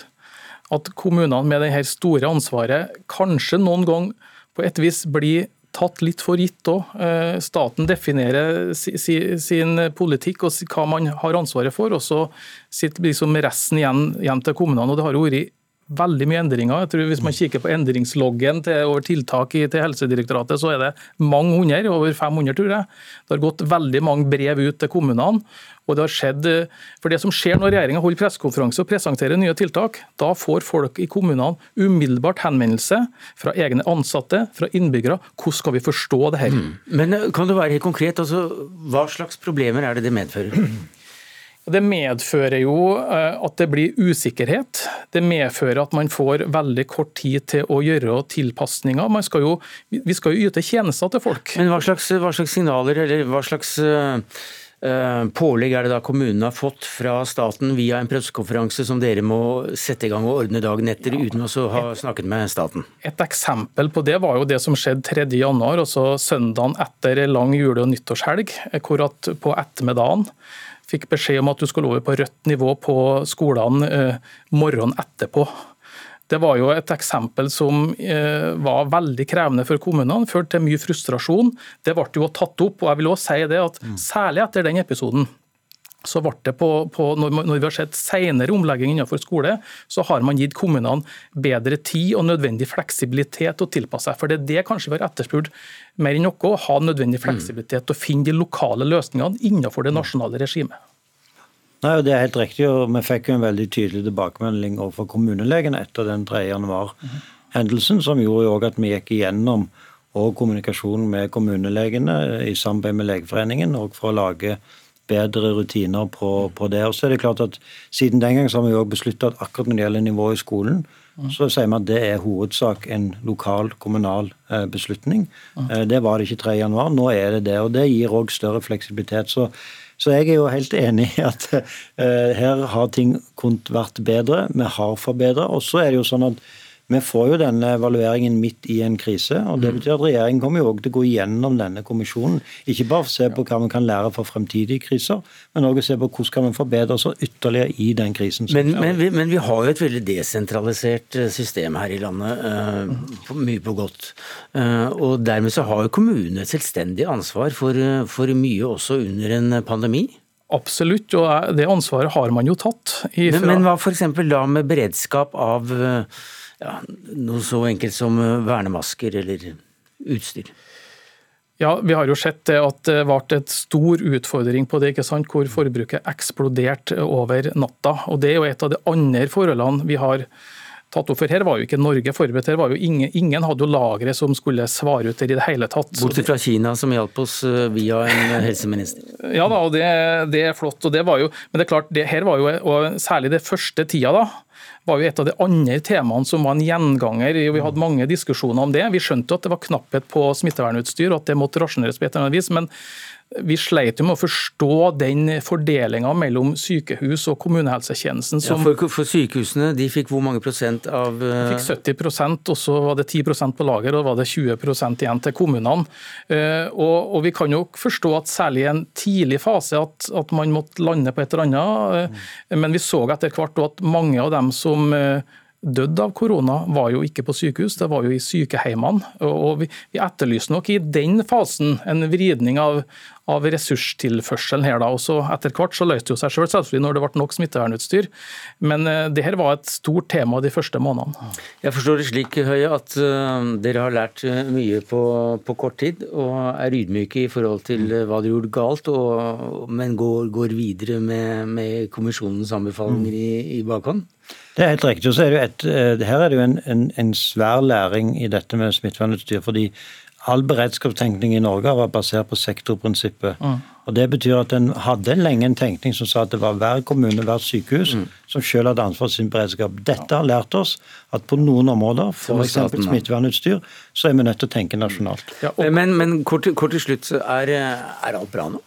Speaker 12: at kommunene med dette store ansvaret kanskje noen gang på et vis blir tatt litt for gitt òg. Eh, staten definerer sin politikk og hva man har ansvaret for, og så sitter liksom resten igjen, igjen til kommunene. og det har jo vært veldig mye endringer. Jeg tror Hvis man kikker på endringsloggen til, over tiltak i, til Helsedirektoratet, så er det mange hundre, over 500 tror jeg. Det har gått veldig mange brev ut til kommunene. Og Det har skjedd, for det som skjer når regjeringa holder pressekonferanse og presenterer nye tiltak, da får folk i kommunene umiddelbart henvendelse fra egne ansatte, fra innbyggere. Hvordan skal vi forstå det her? Mm.
Speaker 2: Men eh, kan du være helt konkret? Altså, hva slags problemer er det det medfører?
Speaker 12: Det medfører jo eh, at det blir usikkerhet. Det medfører at man får veldig kort tid til å gjøre tilpasninger. Skal jo, vi skal jo yte tjenester til folk.
Speaker 2: Men hva slags, hva slags signaler eller hva slags uh Eh, pålegg er det da kommunene har fått fra staten via en pressekonferanse som dere må sette i gang og ordne dagen etter, uten å ha snakket med staten?
Speaker 12: Et eksempel på det var jo det som skjedde 3.1, altså søndagen etter lang jule- og nyttårshelg, hvor at på ettermiddagen fikk beskjed om at du skulle over på rødt nivå på skolene eh, morgenen etterpå. Det var jo et eksempel som eh, var veldig krevende for kommunene, førte til mye frustrasjon. Det ble jo tatt opp, og jeg vil også si det at mm. særlig etter den episoden så ble det på, på, når, vi har sett senere omlegging innenfor skole, så har man gitt kommunene bedre tid og nødvendig fleksibilitet å tilpasse seg. For Det er det kanskje vi har etterspurt mer enn noe, å ha nødvendig mm. fleksibilitet og finne de lokale løsningene innenfor det nasjonale regimet.
Speaker 10: Nei, Det er helt riktig, og vi fikk jo en veldig tydelig tilbakemelding overfor kommunelegene etter den 3. januar-hendelsen, som gjorde jo også at vi gikk igjennom og kommunikasjonen med kommunelegene i samarbeid med Legeforeningen og for å lage bedre rutiner på, på, det. Og så er det klart at Siden den gang så har vi jo besluttet at akkurat når det gjelder nivået i skolen, så sier vi at det er hovedsak en lokal, kommunal eh, beslutning. Eh, det var det ikke 3. januar, nå er det det. og Det gir òg større fleksibilitet. så så jeg er jo helt enig i at uh, her har ting kunnet vært bedre. Vi har forbedra. Og så er det jo sånn at vi får jo denne evalueringen midt i en krise. og Det mm. betyr at regjeringen kommer jo også til å gå igjennom denne kommisjonen. Ikke bare se på hva vi kan lære for fremtidige kriser, men også se på hvordan kan vi forbedre oss ytterligere i den krisen.
Speaker 2: Men, men, vi, men, vi, har jo et veldig desentralisert eh, system her i landet, uh, mye på godt. Uh, og dermed så har jo kommunene et selvstendig ansvar for, for mye også under en pandemi.
Speaker 12: Absolutt, og det ansvaret har man jo tatt.
Speaker 2: Ifra... Men, men hva f.eks. da med beredskap av ja, noe så enkelt som eh, vernemasker eller utstyr?
Speaker 12: Ja, Vi har jo sett at det ble et stor utfordring på det, ikke sant? hvor forbruket eksploderte over natta. Og Det er jo et av de andre forholdene vi har tatt opp. For her var jo ikke Norge forberedt. her var jo Ingen, ingen hadde jo lagre som skulle svare ut der i det hele tatt.
Speaker 2: Bortsett fra Kina, som hjalp oss eh, via en helseminister.
Speaker 12: Ja da, og det, det er flott. og det var jo, Men det er klart, det her var jo, og særlig det første tida, da, var jo et av de andre temaene som var en gjenganger. Vi hadde mange diskusjoner om det. Vi skjønte at det var knapphet på smittevernutstyr og at det måtte rasjoneres på et eller annet vis. men vi sleit jo med å forstå den fordelinga mellom sykehus og kommunehelsetjenesten.
Speaker 2: Som, ja, for, for, sykehusene de fikk hvor mange prosent av
Speaker 12: De fikk 70% og så var det 10% på lager, og da var det 20 igjen til kommunene. Uh, og, og, Vi kan jo forstå at særlig i en tidlig fase at, at, man måtte lande på et eller annet, uh, mm. men vi så etter hvert at mange av dem som uh, døde av korona, var jo ikke på sykehus, det var jo i sykeheimene. Og vi, vi etterlyser nok i den fasen en vridning av, av ressurstilførselen her. da, og så Etter hvert så løste det seg selv, selvfølgelig når det ble nok smittevernutstyr. Men uh, det her var et stort tema de første månedene.
Speaker 2: Jeg forstår det slik Høie, at uh, dere har lært eh, mye på, på, kort tid, og er ydmyke i forhold til uh, hva dere gjorde galt, og, men går, går videre med, med, kommisjonens anbefalinger i, i bakhånd?
Speaker 10: Det er helt riktig. og så er det jo et, Her er det jo en, en, en svær læring i dette med smittevernutstyr. fordi all beredskapstenkning i Norge vært basert på sektorprinsippet. Mm. Og Det betyr at en hadde lenge en tenkning som sa at det var hver kommune, hvert sykehus, mm. som selv hadde ansvar for sin beredskap. Dette har lært oss at på noen områder, f.eks. smittevernutstyr, så er vi nødt til å tenke nasjonalt.
Speaker 2: Ja, og... Men, men kort, kort, til slutt, er, er alt bra nå?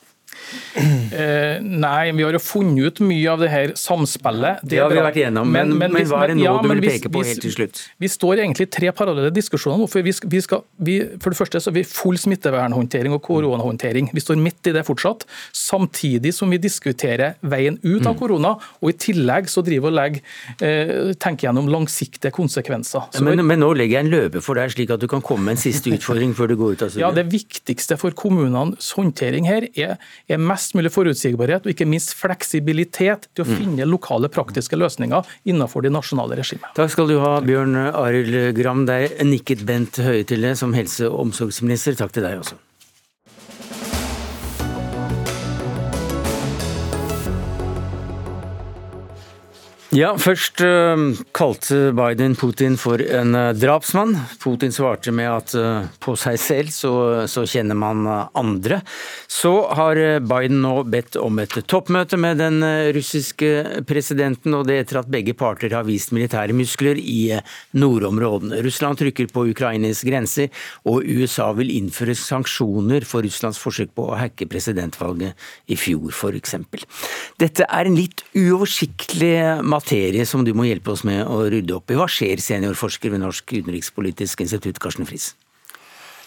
Speaker 12: Eh, nei, vi har jo funnet ut mye av det her samspillet.
Speaker 2: Det, det har vi vært igjennom, men, men, men, hva er det nå ja, du vil peke på helt til slutt?
Speaker 12: Vi står egentlig i tre parallelle diskusjoner. For, vi, vi skal, vi, for det første så har vi full smittevernhåndtering og koronahåndtering. Vi står midt i det fortsatt. Samtidig som vi diskuterer veien ut av mm. korona, og i tillegg så driver og legger, eh, tenker gjennom langsiktige konsekvenser.
Speaker 2: Men, men, nå legger jeg en løpe for deg, slik at du kan komme med en siste utfordring før du går ut av
Speaker 12: studiet. Ja, Det viktigste for kommunenes håndtering her er, er mest mulig forutsigbarhet og ikke minst fleksibilitet til å mm. finne lokale praktiske løsninger innenfor de nasjonale regimene.
Speaker 2: Takk skal du ha, Bjørn Arild Gram. Der nikket Bent Høie til det som helse- og omsorgsminister. Takk til deg også. Ja, Først uh, kalte Biden Putin for en uh, drapsmann. Putin svarte med at uh, på seg selv så, så kjenner man andre. Så har Biden nå bedt om et toppmøte med den russiske presidenten, og det etter at begge parter har vist militære muskler i nordområdene. Russland trykker på Ukrainas grenser, og USA vil innføre sanksjoner for Russlands forsøk på å hacke presidentvalget i fjor, f.eks. Dette er en litt uoversiktlig materie som du må hjelpe oss med å rydde opp i. Hva skjer, seniorforsker ved Norsk utenrikspolitisk institutt, Karsten Friis?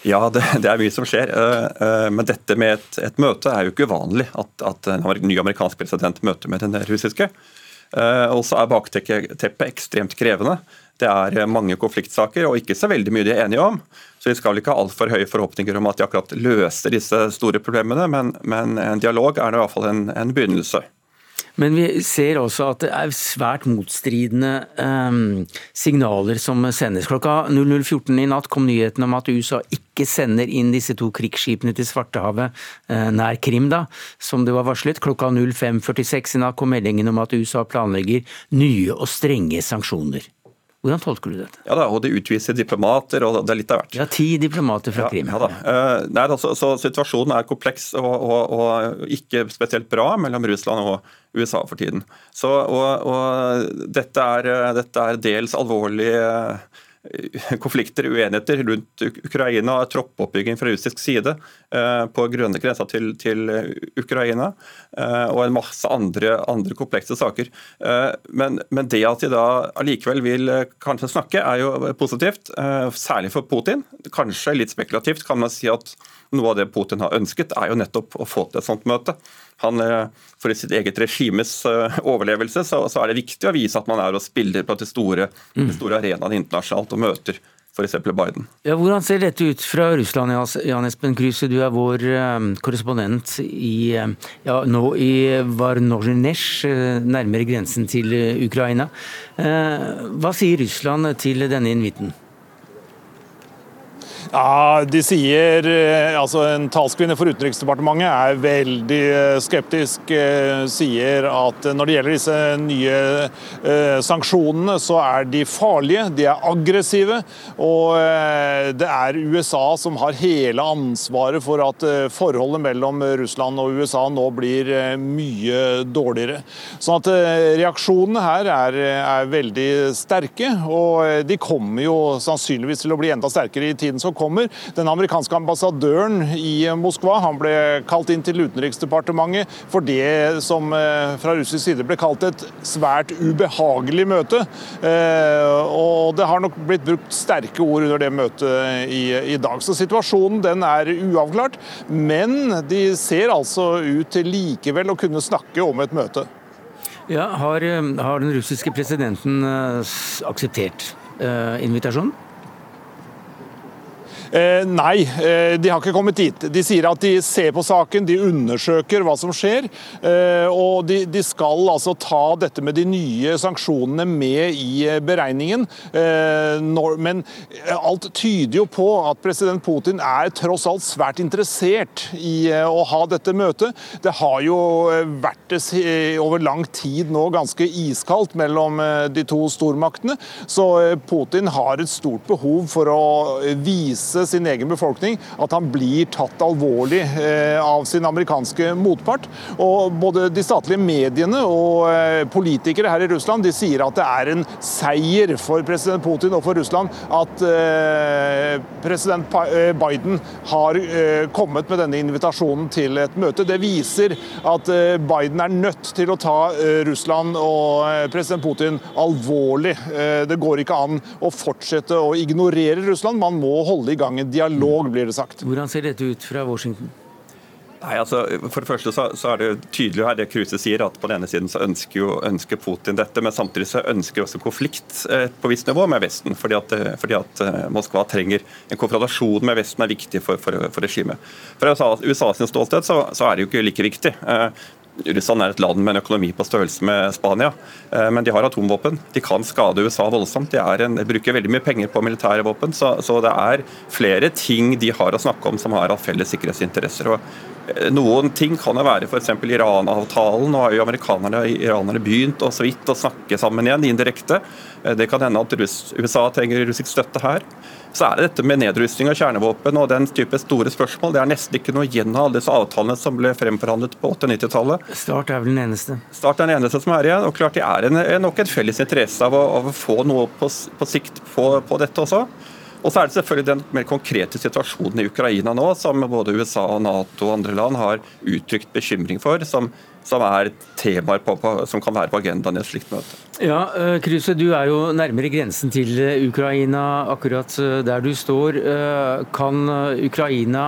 Speaker 13: Ja, det, det, er mye som skjer. Eh, eh, men dette med et, et møte er jo ikke uvanlig. At, at, en ny amerikansk president møter med den russiske. Eh, og så er bakteppet ekstremt krevende. Det er mange konfliktsaker og ikke så veldig mye de er enige om. Så vi skal vel ikke ha altfor høye forhåpninger om at de akkurat løser disse store problemene, men, men en dialog er i hvert fall en, en begynnelse.
Speaker 2: Men vi ser også at det er svært motstridende um, signaler som sendes. Klokka 00.14 i natt kom nyheten om at USA ikke sender inn disse to krigsskipene til Svartehavet uh, nær Krim, da, som det var varslet. Klokka 05.46 i natt kom meldingen om at USA planlegger nye og strenge sanksjoner. Hvordan tolker du dette?
Speaker 13: Ja da, og De utviser diplomater, og det er litt av hvert.
Speaker 2: Ja, Ti diplomater fra Krim.
Speaker 13: Ja, ja da. Uh, nei, altså, så Situasjonen er kompleks og, og, og, ikke spesielt bra mellom Russland og USA for tiden. Så, og, og dette, er, dette, er, dels alvorlige konflikter, uenigheter rundt Ukraina, troppoppbygging fra russisk side eh, på grønne grensa til, til, Ukraina, eh, og en masse andre, andre komplekse saker. Eh, men, men, det at de da allikevel vil kanskje snakke, er jo positivt, særlig for Putin. Kanskje litt spekulativt kan man si at noe av det Putin har ønsket, er jo nettopp å få til et sånt møte. Han, for sitt eget regimes overlevelse så, så, er det viktig å vise at man er og spiller på de store, de mm. store arenaene internasjonalt og møter f.eks. Biden.
Speaker 2: Ja, hvordan ser dette ut fra Russland, Jan Espen Kruse? Du er vår um, korrespondent i, ja, nå i Varnozjnesj, nærmere grensen til Ukraina. Hva sier Russland til denne invitten?
Speaker 14: Ja, de sier, eh, altså En talskvinne for Utenriksdepartementet er veldig eh, skeptisk. Eh, sier at når det gjelder disse nye sanksjonene, så er de farlige, de er aggressive. Og det er USA som har hele ansvaret for at forholdet mellom Russland og USA nå blir mye dårligere. Sånn at reaksjonene her er, er veldig sterke, og de kommer jo sannsynligvis til å bli enda sterkere i tiden som kommer. Den amerikanske ambassadøren i Moskva han ble kalt inn til Utenriksdepartementet for det som eh, fra russisk side ble kalt et svært ubehagelig møte. Eh, og det har nok blitt brukt sterke ord under det møtet i, i dag. Så situasjonen den er uavklart, men de ser altså ut til likevel å kunne snakke om et møte.
Speaker 2: Ja, har, eh, har den russiske presidenten akseptert eh, invitasjonen?
Speaker 14: Eh, nei, eh, de har ikke kommet dit. De sier at de ser på saken, de undersøker hva som skjer. Eh, og de, de, skal altså ta dette med de nye sanksjonene med i eh, beregningen. Eh, når, men eh, alt tyder jo på at president Putin er tross alt svært interessert i å ha dette møtet. Det har jo vært det over lang tid nå ganske iskaldt mellom de to stormaktene. Så Putin har et stort behov for å vise vise sin egen befolkning at han blir tatt alvorlig av sin amerikanske motpart. Og både de statlige mediene og politikere her i Russland de sier at det er en seier for president Putin og for Russland at president Biden har kommet med denne invitasjonen til et møte. Det viser at Biden er nødt til å ta Russland og president Putin alvorlig. Det går ikke an å fortsette å ignorere Russland, man må holde i gang en dialog, blir det sagt.
Speaker 2: Hvordan ser dette ut fra Washington?
Speaker 13: Nei, altså, for det første så, så, er det tydelig her det Kruse sier, at på den ene siden så ønsker, jo, ønsker Putin dette, men samtidig så ønsker også konflikt eh, på visst nivå med Vesten. Fordi at, eh, fordi at eh, Moskva trenger en konfrontasjon med Vesten er viktig for, for, for regimet. For USA, USA sin stolthet så, så, er det jo ikke like viktig. Eh, Russland er et land med en økonomi på størrelse med Spania, eh, men de har atomvåpen. De kan skade USA voldsomt. De, en, de bruker veldig mye penger på militære våpen, så, så, det er flere ting de har å snakke om som har av felles sikkerhetsinteresser. Og eh, noen ting kan jo være f.eks. Iran-avtalen. Nå har jo amerikanerne og iranerne begynt å så vidt å snakke sammen igjen, indirekte. Eh, det kan hende at USA trenger russisk støtte her så er det dette med nedrustning av kjernevåpen og den type store spørsmål. Det er nesten ikke noe igjen av alle disse avtalene som ble fremforhandlet på 80-90-tallet.
Speaker 2: Start er vel den eneste?
Speaker 13: Start er den eneste som er igjen. og klart Det er en, nok en felles interesse av å, av å få noe på, på sikt på, på, dette også. Og så er det selvfølgelig den mer konkrete situasjonen i Ukraina nå, som både USA, og Nato og andre land har uttrykt bekymring for. som som er temaer på, på, som kan være på agendaen i et slikt møte.
Speaker 2: Ja, eh, Kruse, Du er jo nærmere grensen til eh, Ukraina akkurat eh, der du står. Kan Ukraina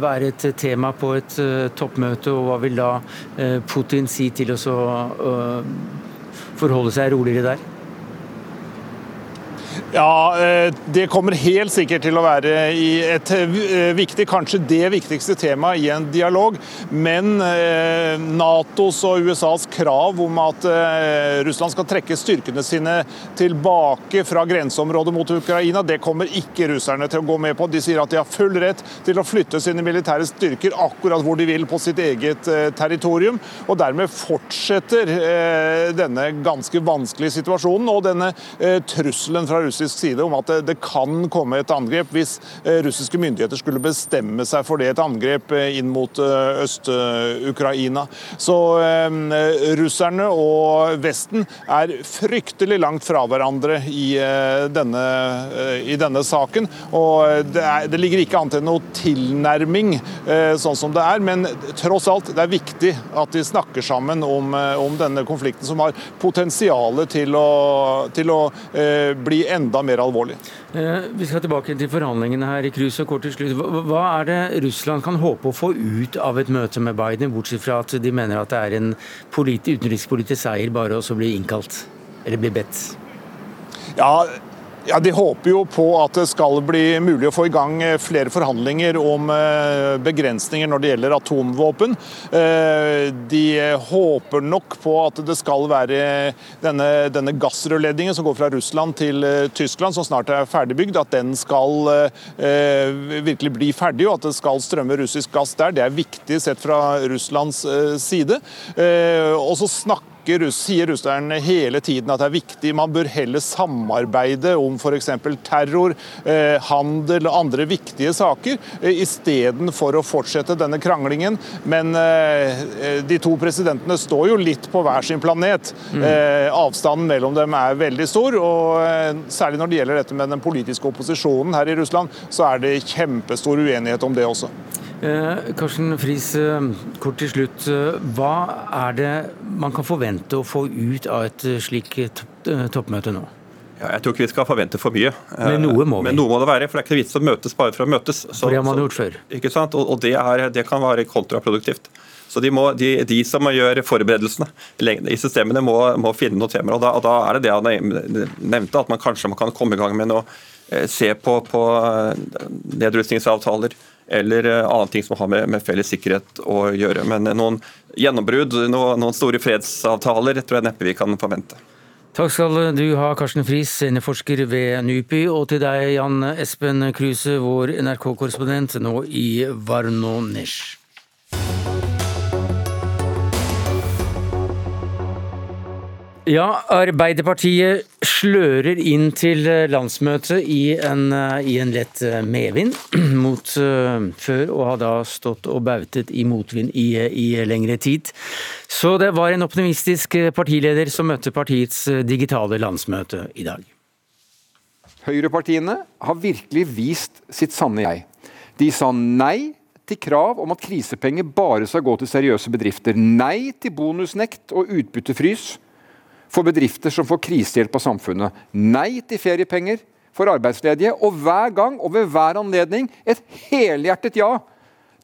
Speaker 2: være et tema på et toppmøte, og hva vil da Putin si til å forholde seg roligere der?
Speaker 14: Ja, eh, Det kommer helt sikkert til å være et eh, viktig, kanskje det viktigste temaet i en dialog. Men eh, Natos og USAs krav om at Russland skal trekke styrkene sine tilbake fra grenseområdet mot Ukraina, det kommer ikke russerne til å gå med på. De sier at de har full rett til å flytte sine militære styrker akkurat hvor de vil på sitt eget territorium. Og dermed fortsetter denne ganske vanskelige situasjonen og denne trusselen fra russisk side om at det, det kan komme et angrep hvis eh, russiske myndigheter skulle bestemme seg for det, et angrep eh, inn mot eh, Øst-Ukraina. Så russerne og Vesten er fryktelig langt fra hverandre i, denne, i denne, saken. Og det, er, det, ligger ikke an til noe tilnærming sånn som det er, men tross alt, det er viktig at de snakker sammen om, om denne konflikten, som har potensial til å, til å bli enda mer alvorlig.
Speaker 2: Eh, vi skal tilbake til forhandlingene her i Krus og kort til slutt. Hva er det Russland kan håpe å få ut av et møte med Biden, bortsett fra at de mener at det er en utenrikspolitisk seier bare å bli innkalt, eller bli bedt?
Speaker 14: Ja, ja, De håper jo på at det skal bli mulig å få i gang eh, flere forhandlinger om eh, begrensninger når det gjelder atomvåpen. Eh, de håper nok på at det skal være denne, denne gassrørledningen som går fra Russland til Tyskland, som snart er ferdigbygd, at den skal virkelig bli ferdig, og at det skal strømme russisk gass der. Det er viktig sett fra Russlands side. Og så snakker snakker, sier russerne hele tiden at det er viktig. Man bør heller samarbeide om f.eks. terror, eh, handel og andre viktige saker, eh, istedenfor å fortsette denne kranglingen. Men eh, de to presidentene står jo litt på hver sin planet. Mm. Avstanden mellom dem er veldig stor, og særlig når det gjelder dette med den politiske opposisjonen her i Russland, så er det kjempestor uenighet om det også.
Speaker 2: Eh, Karsten Friis, eh, kort til slutt. Eh, hva er det man kan forvente å få ut av et slikt toppmøte nå?
Speaker 13: Ja, jeg tror ikke vi skal forvente for mye.
Speaker 2: Men noe må vi.
Speaker 13: Men noe må det være, for det er ikke vits å møtes bare for å møtes.
Speaker 2: Så, for det har man gjort før.
Speaker 13: Ikke sant? Og, det, er, det, kan være kontraproduktivt. Så de, må, de, de som gjør forberedelsene i systemene, må, må finne noen temaer. Og da, da, er det det han nevnte, at man kanskje man kan komme i gang med å se på, på nedrustningsavtaler eller annen ting som har med, med, felles sikkerhet å gjøre. Men noen gjennombrudd, noen, noen store fredsavtaler, tror jeg neppe vi kan forvente.
Speaker 2: Takk skal du ha, Karsten Friis, seniorforsker ved NUPI, og til deg, Jan Espen Kruse, vår NRK-korrespondent nå i Varnonesh. Ja, Arbeiderpartiet slører inn til landsmøtet i en, i en lett medvind, mot før og har da stått og bautet i motvind i, i lengre tid. Så det var en optimistisk partileder som møtte partiets digitale landsmøte i dag.
Speaker 15: Høyrepartiene har virkelig vist sitt sanne jeg. De sa nei til krav om at krisepenger bare skal gå til seriøse bedrifter. Nei til bonusnekt og utbyttefrys for bedrifter som får krisehjelp av samfunnet. Nei til feriepenger for arbeidsledige. Og hver gang og ved hver anledning et helhjertet ja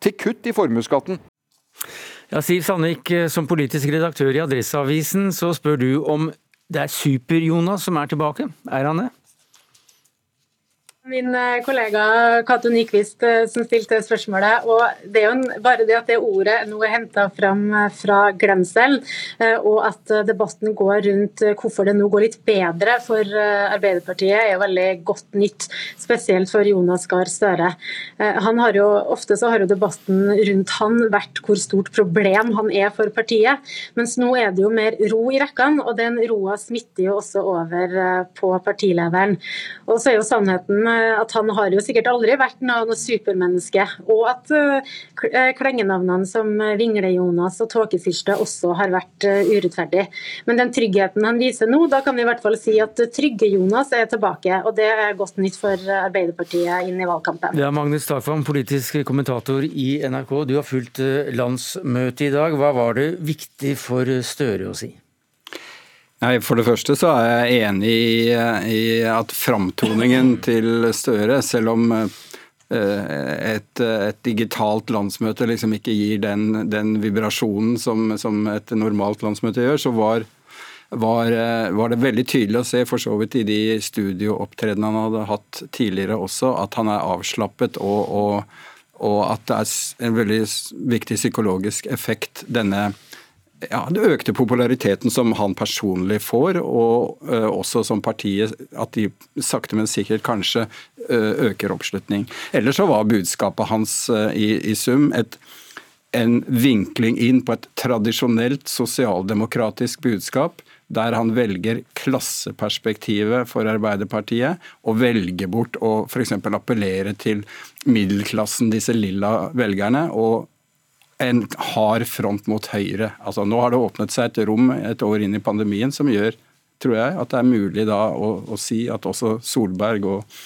Speaker 15: til kutt i formuesskatten.
Speaker 2: Ja, Siv Sandvik, som politisk redaktør i Adresseavisen, så spør du om det er Super-Jonas som er tilbake. Er han det?
Speaker 16: Min eh, kollega Cato Nyquist eh, som stilte spørsmålet. og det er jo Bare det at det ordet nå er henta fram eh, fra glemsel, og at debatten går rundt hvorfor det nå går litt bedre for Arbeiderpartiet, er jo veldig godt nytt. Spesielt for Jonas Gahr Støre. Han har jo, ofte så har jo debatten rundt han vært hvor stort problem han er for partiet. Mens nå er det jo mer ro i rekkene, og den roa smitter jo også over på partilederen. Og så er jo sannheten at han har jo sikkert aldri vært noe, supermenneske. Og at uh, klengenavnene som Vingle-Jonas og Tåkefyrste også har vært urettferdig. Men den tryggheten han viser nå, da kan vi i hvert fall si at Trygge-Jonas er tilbake. Og det er godt nytt for Arbeiderpartiet inn i valgkampen.
Speaker 2: Ja, Magnus Takvam, politisk kommentator i NRK. Du har fulgt landsmøtet i dag. Hva var det viktig for Støre å si?
Speaker 4: Nei, For det første så er jeg enig i, i at framtoningen til Støre, selv om eh, et, et, digitalt landsmøte liksom ikke gir den, den vibrasjonen som, som, et normalt landsmøte gjør, så var, var, eh, var, det veldig tydelig å se for så vidt i de studioopptredenene han hadde hatt tidligere også, at han er avslappet og, og, og at det er en veldig viktig psykologisk effekt denne ja, det økte populariteten som han personlig får, og uh, også som partiet, at de sakte, men sikkert kanskje uh, øker oppslutning. Ellers så var budskapet hans uh, i, i, sum et, en vinkling inn på et tradisjonelt sosialdemokratisk budskap, der han velger klasseperspektivet for Arbeiderpartiet, og velger bort å f.eks. appellere til middelklassen, disse lilla velgerne. og en hard front mot Høyre. Altså, nå har det åpnet seg et rom et år inn i pandemien som gjør tror jeg, at det er mulig da å, å si at også Solberg og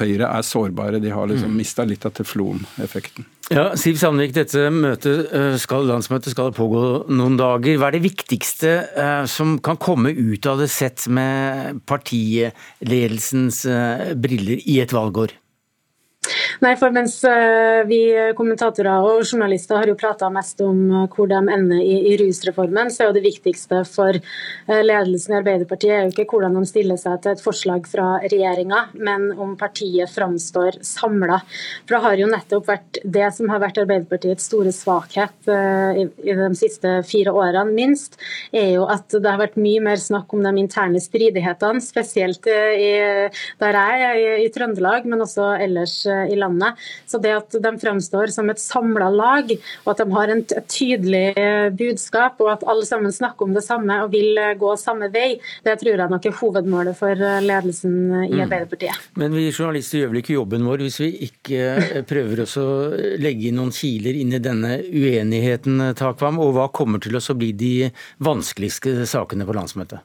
Speaker 4: Høyre er sårbare. De har liksom mm. mista litt av teflon-effekten.
Speaker 2: Ja, Siv Sandvik, dette møtet eh, skal, landsmøtet skal pågå noen dager. Hva er det viktigste uh, som kan komme ut av det sett med partiledelsens uh, briller i et valgår?
Speaker 16: Nei, for mens eh, vi kommentatorer og journalister har jo prata mest om eh, hvor de ender i, i, rusreformen, så er jo det viktigste for eh, ledelsen i Arbeiderpartiet er jo ikke hvordan de stiller seg til et forslag fra regjeringa, men om partiet framstår samla. For det har jo nettopp vært det som har vært Arbeiderpartiets store svakhet i, i de siste fire årene, minst, er jo at det har vært mye mer snakk om de interne stridighetene, spesielt i, der jeg er, i, i Trøndelag, men også ellers i landet. Så det at de fremstår som et samla lag, og at de har et tydelig eh, budskap, og at alle sammen snakker om det samme og vil eh, gå samme vei, det tror jeg nok er hovedmålet for eh, ledelsen i mm. Arbeiderpartiet.
Speaker 2: Men vi journalister gjør vel ikke jobben vår hvis vi ikke prøver å legge inn noen kiler inn i denne uenigheten, Takvam, og hva kommer til å bli de vanskeligste sakene på landsmøtet?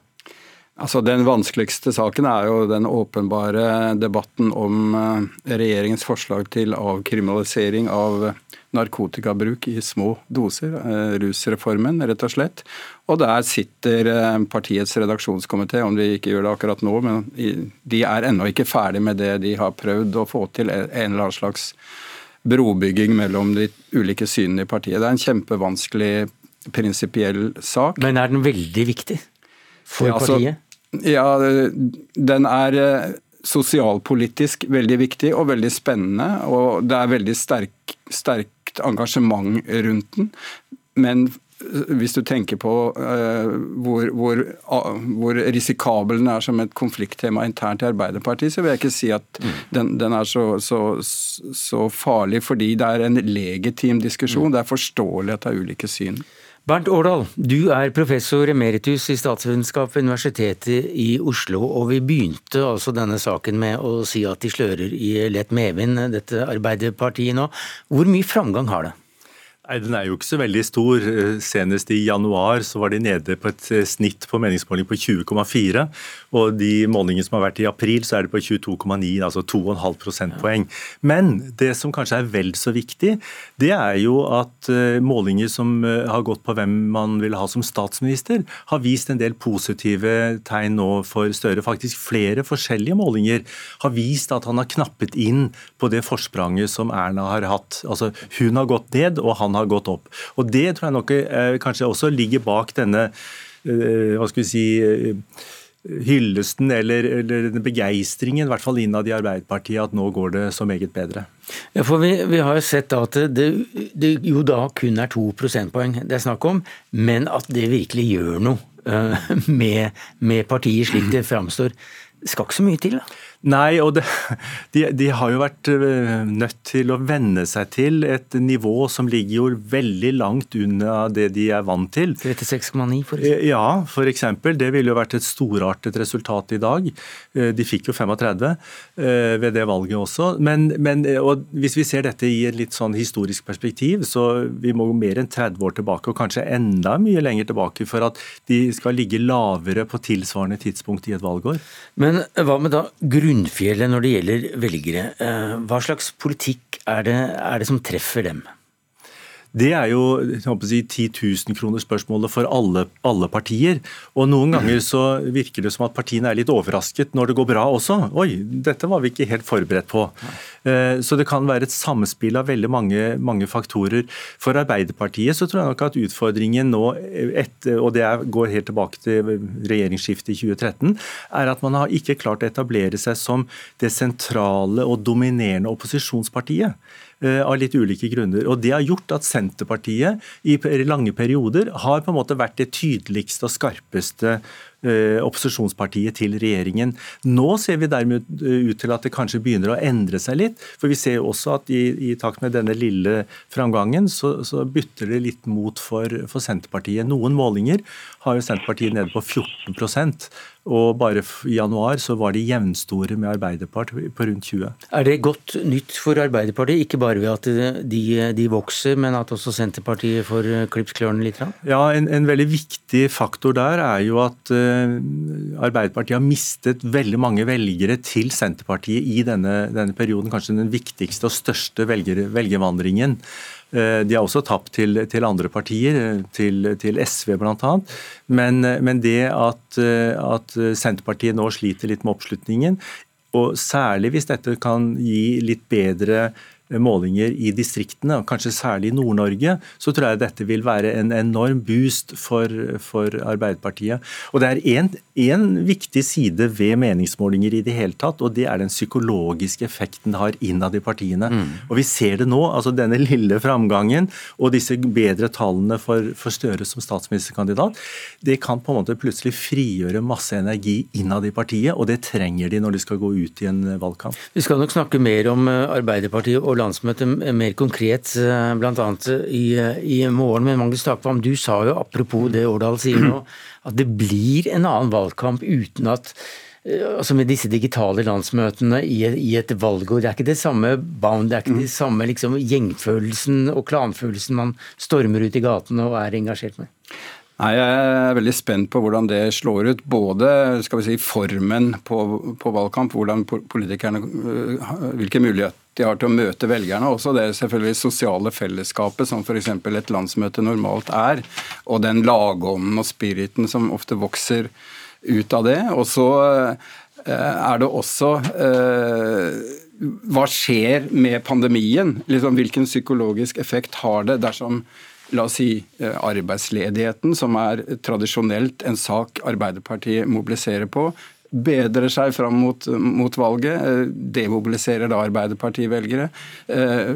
Speaker 4: Altså, Den vanskeligste saken er jo den åpenbare debatten om eh, regjeringens forslag til avkriminalisering av narkotikabruk i små doser. Eh, rusreformen, rett og slett. Og der sitter eh, partiets redaksjonskomité, om de ikke gjør det akkurat nå, men de er ennå ikke ferdig med det de har prøvd å få til en eller annen slags brobygging mellom de ulike synene i partiet. Det er en kjempevanskelig prinsipiell sak.
Speaker 2: Men er den veldig viktig for ja, altså, partiet?
Speaker 4: Ja, den er eh, sosialpolitisk veldig viktig og veldig spennende. Og det er veldig sterk, sterkt engasjement rundt den. men hvis du tenker på uh, hvor, hvor, uh, hvor, risikabel den er som et konflikttema internt i Arbeiderpartiet, så vil jeg ikke si at mm. den, den, er så, så, så, farlig, fordi det er en legitim diskusjon. Mm. Det er forståelig at det er ulike syn.
Speaker 2: Bernt Årdal, du er professor emeritus i statsvitenskap ved Universitetet i Oslo. og Vi begynte altså denne saken med å si at de slører i lett medvind, dette Arbeiderpartiet nå. Hvor mye framgang har det?
Speaker 17: Nei, Den er jo ikke så veldig stor. Senest i januar så var de nede på et eh, snitt på meningsmåling på 20,4. Og de målingene som har vært i april, så er det på 22,9, altså 2,5 prosentpoeng. Men det som kanskje er vel så viktig, det er jo at eh, målinger som eh, har gått på hvem man vil ha som statsminister, har vist en del positive tegn nå for Støre. Faktisk flere forskjellige målinger har vist at han har knappet inn på det forspranget som Erna har hatt. Altså hun har gått ned, og han har har gått opp. Og Det tror jeg nok eh, kanskje også ligger bak denne eh, hva skal vi si, eh, hyllesten eller, eller begeistringen, i hvert fall innad i Arbeiderpartiet, at nå går det så meget bedre.
Speaker 2: Ja, for vi, vi har jo sett at det, det, jo da kun er to prosentpoeng det er snakk om, men at det virkelig gjør noe med, med partiet slik det framstår. Det skal ikke så mye til? da?
Speaker 17: Nei, og det, de, de, har jo vært eh, nødt til å venne seg til et nivå som ligger jo veldig langt unna det de er vant til.
Speaker 2: 36,9 for
Speaker 17: eksempel? Ja, for eksempel. Det ville jo vært et storartet resultat i dag. Eh, de fikk jo 35 eh, ved det valget også. Men, men hvis vi ser dette i et litt sånn historisk perspektiv, så vi må jo mer enn 30 år tilbake, og kanskje enda mye lenger tilbake, for at de skal ligge lavere på tilsvarende tidspunkt i et valgår.
Speaker 2: Men hva med da grunn grunnfjellet når det gjelder velgere. Eh, hva slags politikk er det, er det som treffer dem?
Speaker 17: Det er jo si, 10 000 kroner spørsmålet for alle, alle, partier. Og Noen ganger så virker det som at partiene er litt overrasket når det går bra også. Oi, dette var vi ikke helt forberedt på. Eh, så det kan være et samspill av veldig mange, mange faktorer. For Arbeiderpartiet så tror jeg nok at utfordringen nå, etter, og det går helt tilbake til regjeringsskiftet i 2013, er at man har ikke klart å etablere seg som det sentrale og dominerende opposisjonspartiet. Eh, av litt ulike grunner. Og Det har gjort at Senterpartiet i lange perioder har på en måte vært det tydeligste og skarpeste Eh, opposisjonspartiet til regjeringen. Nå ser vi dermed ut til at det kanskje begynner å endre seg litt. For vi ser jo også at i, i takt med denne lille framgangen, så, så bytter det litt mot for, for, Senterpartiet. Noen målinger har jo Senterpartiet nede på 14 og bare i januar så var de jevnstore med Arbeiderpartiet på rundt 20
Speaker 2: Er det godt nytt for Arbeiderpartiet, ikke bare ved at de, de vokser, men at også Senterpartiet får klipt klørne litt?
Speaker 17: Ja, en, en veldig viktig faktor der er jo at uh, Arbeiderpartiet har mistet veldig mange velgere til Senterpartiet i denne, denne perioden. Kanskje den viktigste og største velger, velgervandringen. Eh, de har også tapt til, til andre partier, til, til SV bl.a. Men, men det at, at Senterpartiet nå sliter litt med oppslutningen, og særlig hvis dette kan gi litt bedre målinger i distriktene, og kanskje særlig i Nord-Norge, så tror jeg dette vil være en enorm boost for, for Arbeiderpartiet. Og Det er én viktig side ved meningsmålinger i det hele tatt, og det er den psykologiske effekten det har innad i partiene. Mm. Og Vi ser det nå, altså denne lille framgangen og disse bedre tallene for, for Støre som statsministerkandidat, det kan på en måte plutselig frigjøre masse energi innad i partiet, og det trenger de når de skal gå ut i en valgkamp.
Speaker 2: Vi skal nok snakke mer om eh, Arbeiderpartiet og landsmøtet mer konkret, eh, bl.a. I, i morgen. Men Magnus Takvam, du sa jo apropos det Årdal sier nå, at det blir en annen valgkamp uten at eh, altså med disse digitale landsmøtene i, i et valgår. Det er ikke det samme bound, det er ikke mm. det samme liksom, gjengfølelsen og klanfølelsen man stormer ut i gatene og er engasjert med.
Speaker 4: Nei, Jeg er veldig spent på hvordan det slår ut. Både skal vi si, formen på, på valgkamp, hvordan politikerne, øh, hvilke muligheter de har til å møte velgerne. Også det selvfølgelig sosiale fellesskapet som f.eks. et landsmøte normalt er. Og den lagånden og spiriten som ofte vokser ut av det. Og så øh, er det også øh, hva skjer med pandemien? Liksom, hvilken psykologisk effekt har det dersom la oss si, eh, arbeidsledigheten, som er tradisjonelt en sak Arbeiderpartiet mobiliserer på, bedrer seg fram mot, mot valget, eh, demobiliserer da Arbeiderparti-velgere. Eh,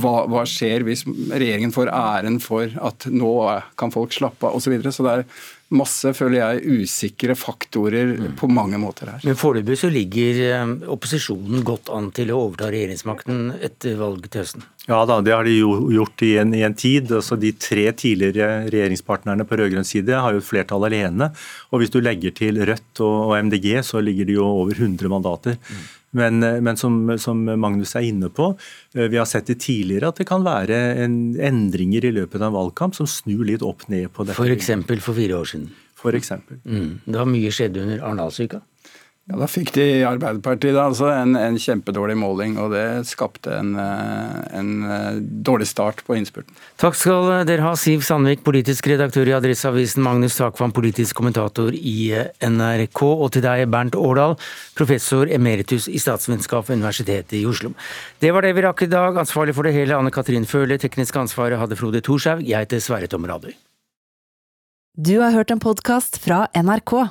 Speaker 4: hva, hva, skjer hvis regjeringen får æren for at nå kan folk slappe av, osv. Så, videre. så det er masse, føler jeg, usikre faktorer mm. på mange måter her.
Speaker 2: Men foreløpig så ligger eh, opposisjonen godt an til å overta regjeringsmakten etter valget til høsten?
Speaker 17: Ja da, det har de jo gjort i en, i en tid. Altså, de tre tidligere regjeringspartnerne på rød-grønn side har jo et flertall alene. Og hvis du legger til Rødt og, og MDG, så ligger de jo over 100 mandater. Mm. Men, eh, men som, som, Magnus er inne på, eh, vi har sett det tidligere at det kan være en, endringer i løpet av en valgkamp som snur litt opp ned på dette.
Speaker 2: F.eks. For, for fire år siden?
Speaker 17: For eksempel.
Speaker 2: Mm. Det har mye skjedd under Arendalsuka?
Speaker 4: Ja, Da fikk de Arbeiderpartiet altså en, en, kjempedårlig måling, og det skapte en, eh, en, eh, dårlig start på innspurten.
Speaker 2: Takk skal dere ha, Siv Sandvik, politisk redaktør i Adresseavisen, Magnus Takvam, politisk kommentator i eh, NRK, og til deg, Bernt Årdal, professor emeritus i statsvitenskap ved Universitetet i Oslo. Det var det vi rakk i dag. Ansvarlig for det hele Anne Katrin Føle, teknisk ansvaret hadde Frode Thorshaug, jeg heter Sverre Tom Radøy.
Speaker 1: Du har hørt en podkast fra NRK.